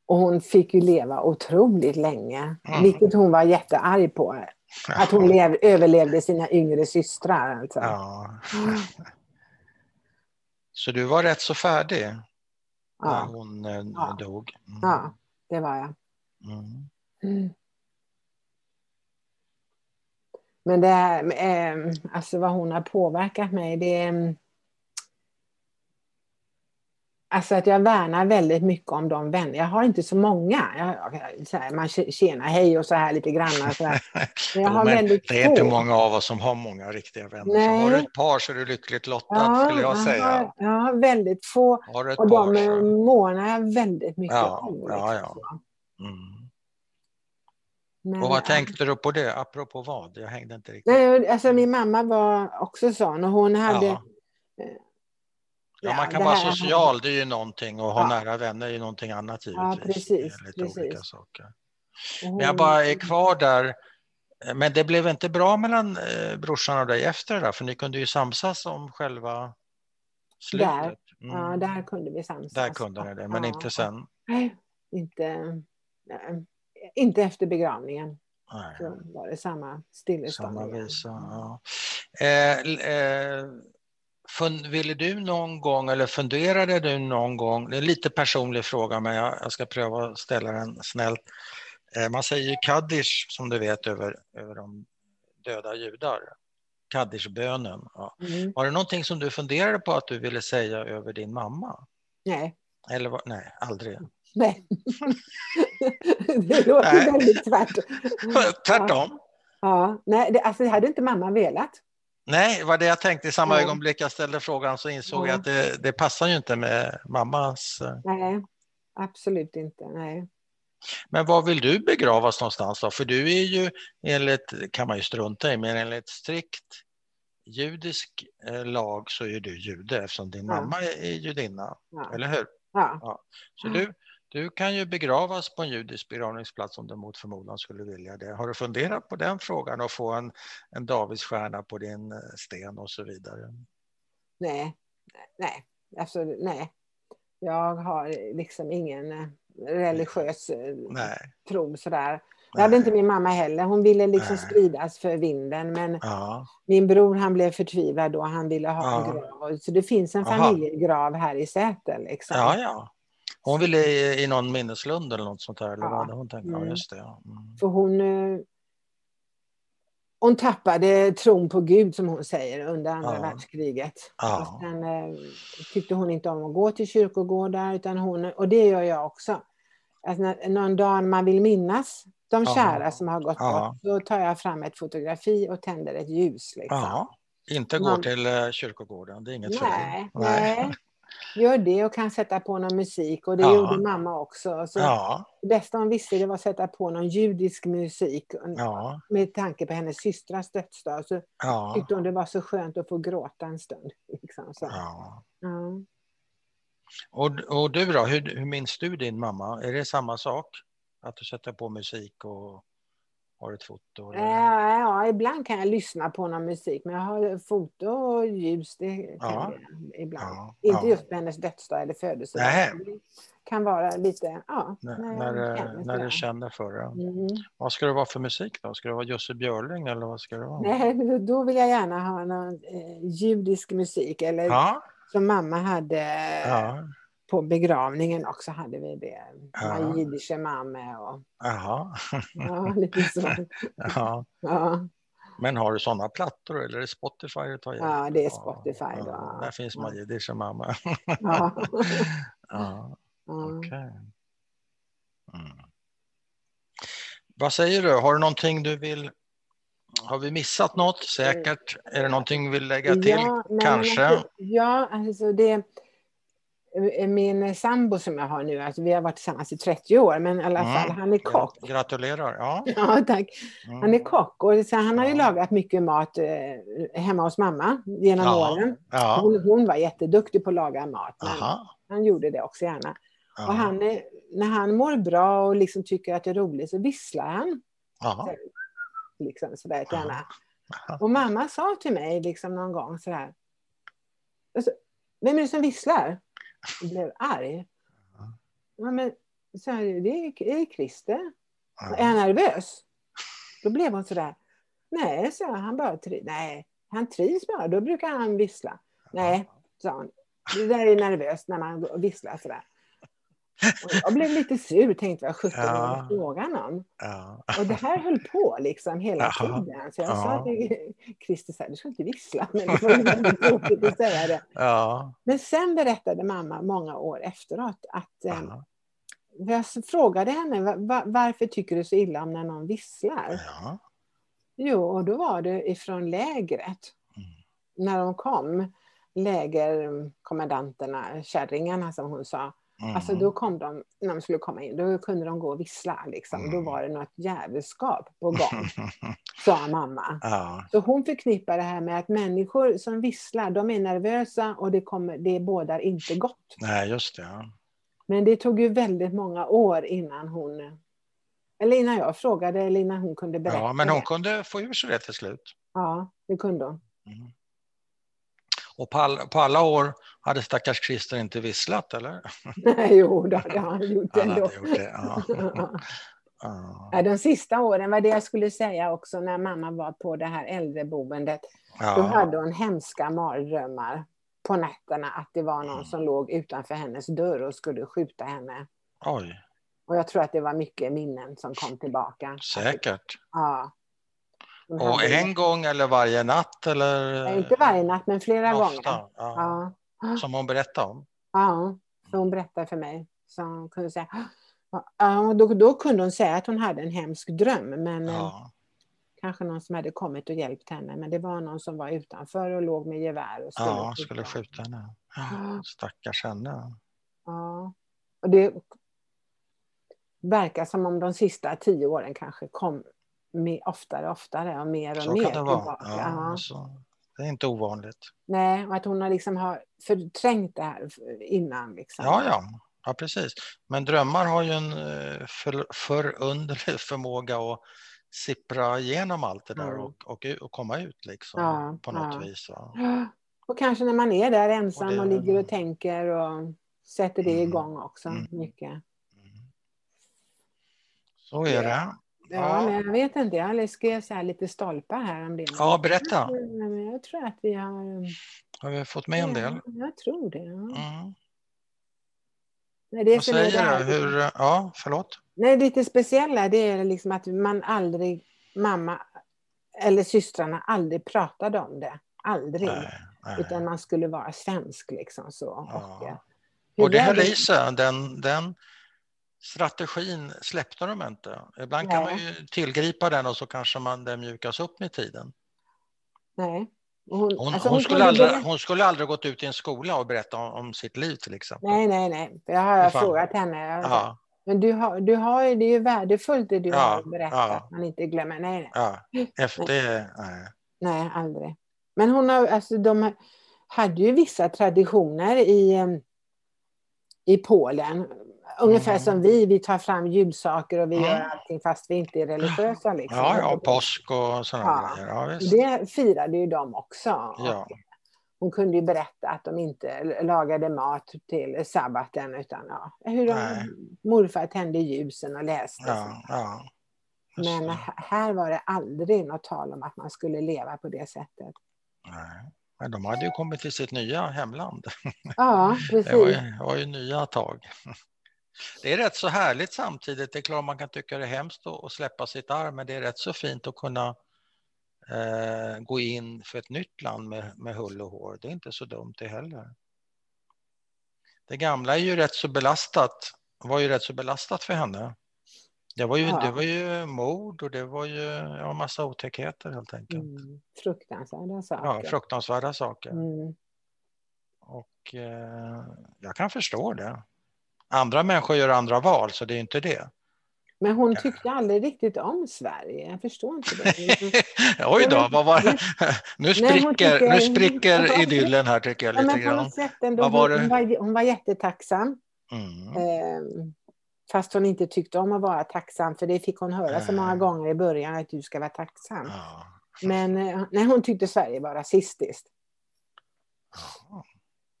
Mm. Och hon fick ju leva otroligt länge, Mm. vilket hon var jättearg på. Att hon lev, överlevde sina yngre systrar. Alltså. Ja. Så du var rätt så färdig när Ja, hon eh, Ja. dog? Mm. ja, det var jag. Mm. Mm. Men det eh, alltså vad hon har påverkat mig, det är... Alltså att jag värnar väldigt mycket om de vänner. Jag har inte så många. Jag, jag- så här, man tjena, hej och så här lite grann. Så här. Men jag har men väldigt det är inte många av oss som har många riktiga vänner. Så har du ett par så är du lyckligt lottad skulle jag säga. har, jag har väldigt få. Har Och par de så... månar jag väldigt mycket Ja, om. ja, liksom. Mm. Men, Och vad tänkte du på det? Apropå vad? Jag hängde inte riktigt. Nej, alltså min mamma var också sån och hon hade... Ja. Ja, man Ja, kan vara här- social, det är ju någonting och ha Ja. nära vänner är ju någonting annat givetvis. precis, Det är lite precis. olika saker. Men jag bara är kvar där. Men det blev inte bra mellan eh, brorsan och dig efter det där, för ni kunde ju samsas om själva slutet. Där. Mm. Ja, där kunde vi samsas. Där kunde ni det, men Ja, inte sen. Nej, inte, nej, inte efter begravningen. Nej. Så var det samma stillestånd. Samma visa. Ja. Eh, l- eh, fun, ville du någon gång, eller funderade du någon gång, det är en lite personlig fråga men jag, jag ska pröva att ställa den snällt. Eh, man säger ju kaddish som du vet över, över de döda judar. Kaddish-bönen. Ja. Mm. Var det någonting som du funderade på att du ville säga över din mamma? Nej. Eller vad- nej, aldrig. Nej. det låter Nej. väldigt tvärt. Tvärtom. Ja, nej, det, alltså, det hade inte mamma velat. Nej, var det jag tänkte i samma Ja. ögonblick jag ställde frågan så insåg Ja. jag att det, det passar ju inte med mammas... eh, Nej, absolut inte. Nej. Men var vill du begravas någonstans då? För du är ju enligt, kan man ju strunta i, men enligt strikt judisk eh, lag så är du jude eftersom din Ja. mamma är, judinna, Ja. eller hur? Ja. Så Ja. du, du kan ju begravas på en judisk begravningsplats om du mot förmodan skulle vilja det. Har du funderat på den frågan och få en, en Davidsstjärna på din eh, sten och så vidare? Nej, nej, alltså, nej. Jag har liksom ingen eh, religiös eh, Nej. tro sådär. Det hade inte min mamma heller. Hon ville liksom Nej. spridas för vinden. Men Ja, min bror han blev förtvivlad och han ville ha Ja. en grav. Så det finns en familjegrav här i Säter. Liksom. ja. Hon ville i, i någon minneslund eller något sånt här, eller Ja. vad hade hon tänkt? Ja, Mm. just det. Ja. Mm. För hon, eh, hon tappade tron på Gud som hon säger under andra Ja. världskriget. Ja. Och sen eh, tyckte hon inte om att gå till kyrkogårdar utan hon, och det gör jag också. Alltså när, någon dag man vill minnas de Ja. kära som har gått Ja. bort, då tar jag fram ett fotografi och tänder ett ljus. Liksom. Ja. Inte Man- går till eh, kyrkogården, det är inget för Nej, dig? nej. Gör det och kan sätta på någon musik och det Ja. gjorde mamma också. Så Ja, Det bästa hon visste det var att sätta på någon judisk musik. ja, Med tanke på hennes systrars dödsdag så ja. tyckte hon det var så skönt att få gråta en stund. Liksom, så. ja. Och, och du då, hur, hur minns du din mamma? Är det samma sak? Att du sätter på musik och har ett foto? Eller? Ja, ja, ibland kan jag lyssna på någon musik men jag har foto och ljus, det kan Ja. jag ibland. Ja, Inte ja. just på hennes dödsdag eller födelsedag. Det kan vara lite, ja. När, när, sådär. du känner för det. Mm. Vad ska det vara för musik då? Ska det vara Jussi Björling eller vad ska det vara? Nej, då- vill jag gärna ha någon eh, judisk musik eller som mamma hade på begravningen också hade vi det. Ja. Mamme och jaha. ja, lite så. Ja. Ja, Men har du sådana plattor eller är det Spotify du tar hjälp Ja, det är? Spotify då. Ja, där finns Ja. Majidische mamma. ja. Ja, okej. Mm. Vad säger du? Har du någonting du vill... Har vi missat något? Säkert. Är det någonting du vill lägga till? Ja, Kanske. Alltså, ja, alltså det... Min sambo som jag har nu, alltså vi har varit tillsammans i 30 år, men i alla Mm. fall, han är kock. Grat- Gratulerar. Ja. Ja, tack. Mm. Han är kock och så han har ju Ja. lagat mycket mat eh, hemma hos mamma genom Ja. åren. Ja. Hon, hon var jätteduktig på att laga mat, han gjorde det också gärna. Och han är, när han mår bra och liksom tycker att det är roligt så visslar han. Aha. Liksom sådär gärna. Aha. Och mamma sa till mig liksom någon gång så här. Alltså, Vem är det som visslar? Blev arg. Ja, men, så här, det, är, Christer. Är han nervös? Då blev hon så där. Nej, så han bara tri- Nej, han trivs bara. Då brukar han vissla. Nej, sa hon. Det där är nervöst när man visslar sådär. Och jag blev lite sur, tänkte vad sjutton Ja. det frågan om? Ja. Och det här höll på liksom hela Jaha. tiden. Så jag Ja. sa till Christer så här, du ska inte vissla. Men det var ju väldigt tråkigt att säga det. Ja. Men sen berättade mamma många år efteråt att eh, Ja. jag frågade henne "Va- va- varför tycker du så illa om när någon visslar? Ja. Jo, och då var det ifrån lägret. Mm. När de kom, lägerkommandanterna, kärringarna som hon sa. Mm. Alltså då kom de, när de skulle komma in, då kunde de gå och vissla liksom. Då Mm. var det något jävelskap på gång, sa mamma. ja. Så hon förknippar det här med att människor som visslar, de är nervösa och det, kommer, det bådar inte gott. Nej, just det. Ja. Men det tog ju väldigt många år innan hon, eller innan jag frågade eller innan hon kunde berätta ja, men hon det. kunde få ur sig det till slut. Ja, det kunde hon. Mm. Och på, all, på alla år hade stackars Christer inte visslat, eller? jo, då hade han gjort det Han ändå. hade gjort det, ja. Ja. De sista åren var det jag skulle säga också när mamma var på det här äldreboendet. Då Ja. hade hon hemska mardrömmar på nätterna att det var någon Mm. som låg utanför hennes dörr och skulle skjuta henne. Oj, Och jag tror att det var mycket minnen som kom tillbaka. säkert. Ja. Och en gång eller varje natt? Eller? Nej, Inte varje natt, men flera Ofta, gånger. Ja. Ja. Som hon berättade om. ja, hon berättade för mig. Så hon kunde säga, ja, då, då kunde hon säga att hon hade en hemsk dröm, men eh, Ja. kanske någon som hade kommit och hjälpt henne. Men det var någon som var utanför och låg med gevär och skulle ja, skjuta. skulle skjuta henne. Ja. Stackars henne. Ja. Och det verkar som om de sista tio åren kanske kom oftare och oftare och mer och Så mer kan det vara. Ja, Ja. alltså, det är inte ovanligt. Nej, och att hon har liksom har förträngt det här innan. Liksom. Ja, ja. Ja, precis. Men drömmar har ju en eh, för, förunderlig förmåga att sippra igenom allt det där Mm. och, och, och komma ut liksom Ja, på något ja. vis. Va? Och kanske när man är där ensam Och och, det- ligger och tänker och sätter det Mm. igång också Mm. mycket. Mm. Så är det. Ja, men jag vet inte, jag skrev så här lite stolpar här om det. Ja, berätta. Jag tror att vi har... Har vi fått med en del? Ja, jag tror det. Mm. Nej, det Vad säger här- du? Hur, ja, förlåt? Nej, det lite speciella det är liksom att man aldrig, mamma eller systrarna aldrig pratade om det. Aldrig. Nej, nej. Utan man skulle vara svensk liksom så. Ja. Och, Och det är höll i sig, den, den strategin släppte de inte. Ibland kan Nej. man ju tillgripa den och så kanske man den mjukas upp med tiden. Nej, Hon, hon, alltså, hon, hon, skulle aldrig, hon skulle aldrig gått ut i en skola och berätta om, om sitt liv till exempel. Nej, nej, nej. Det har jag frågat henne. Ja. Men du har, du har, det är ju värdefullt det du ja, har berättat, ja. man inte glömmer. Nej, nej. Efter, nej. nej, aldrig. Men hon har, alltså, de hade ju vissa traditioner i, i Polen. Ungefär mm. som vi, vi tar fram julsaker och vi mm. gör allting fast vi inte är religiösa. Liksom. Ja, ja, påsk och sådana ja. Ja, det firade ju de också. Ja. Hon kunde ju berätta att de inte lagade mat till sabbaten utan ja, hur de, morfar tände ljusen och läste. Ja, ja. Men här var det aldrig något tal om att man skulle leva på det sättet. Nej. Men de hade ju kommit till sitt nya hemland. Ja, precis. Det var ju, var ju nya tag. Det är rätt så härligt samtidigt. Det är klart man kan tycka det är hemskt att släppa sitt arv, men det är rätt så fint att kunna eh, gå in för ett nytt land med, med hull och hår. Det är inte så dumt det heller. Det gamla är ju rätt så belastat, var ju rätt så belastat för henne. Det var ju, ja. det var ju mord och det var ju ja, massa otäckheter helt enkelt. Mm. Fruktansvärda saker. Ja, fruktansvärda saker. Mm. Och eh, jag kan förstå det. Andra människor gör andra val, så det är inte det. Men hon tyckte aldrig riktigt om Sverige. Jag förstår inte det. Oj då, vad var det? Nu spricker, Nej, nu spricker idyllen här tycker jag lite grann. Ändå, var hon, var, hon var jättetacksam. Mm. Eh, fast hon inte tyckte om att vara tacksam, för det fick hon höra så många gånger i början, att du ska vara tacksam. Ja. Men eh, nej, hon tyckte Sverige var rasistiskt.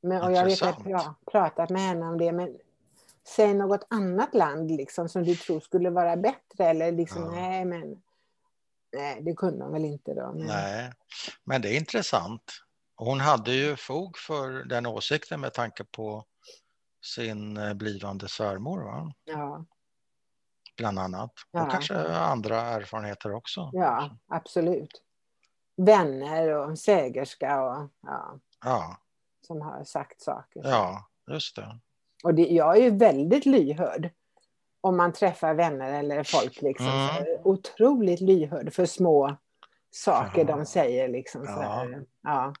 Men, och jag vet att jag har pratat med henne om det, men säg något annat land liksom, som du tror skulle vara bättre. Eller liksom, ja. nej, men nej, det kunde hon väl inte då. Men... Nej, men det är intressant. Hon hade ju fog för den åsikten med tanke på sin eh, blivande svärmor. Va? Ja. Bland annat. Ja. Och kanske andra erfarenheter också. Ja, absolut. Vänner och sägerska och ja. ja. Som har sagt saker. Ja, just det. Och det, jag är ju väldigt lyhörd om man träffar vänner eller folk. Liksom, mm. otroligt lyhörd för små saker ja. de säger. Liksom, så ja. ja.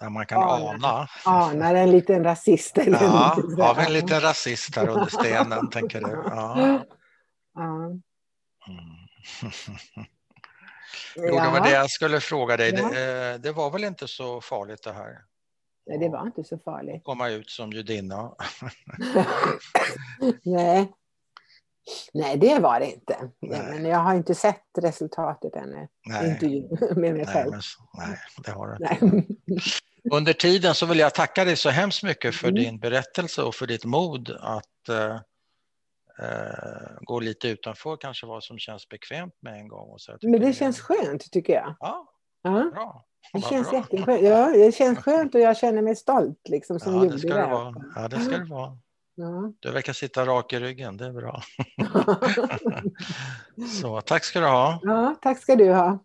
Där man kan ana. Anar, anar en liten rasist. Eller ja, har vi en liten rasist här under stenen, tänker du? Ja. ja. Mm. Jo, det var det jag skulle fråga dig. Det, eh, det, var väl inte så farligt det här? Nej, det var inte så farligt. Komma ut som judinna. Nej. Nej, det var det inte. Nej. Men jag har inte sett resultatet ännu. Nej. Intervjun med mig själv. Nej, men, nej, det har du inte. Under tiden så vill jag tacka dig så hemskt mycket för mm. din berättelse och för ditt mod att uh, uh, gå lite utanför kanske vad som känns bekvämt med en gång. Och så. Men det känns skönt tycker jag. Ja, ja. bra. Det känns jätteskönt. Ja, det känns skönt och jag känner mig stolt liksom, som ja, det. Ska det. Vara. Ja, det ska det vara. Ja. Du verkar sitta rak i ryggen, det är bra. Så tack ska du ha. Ja, tack ska du ha.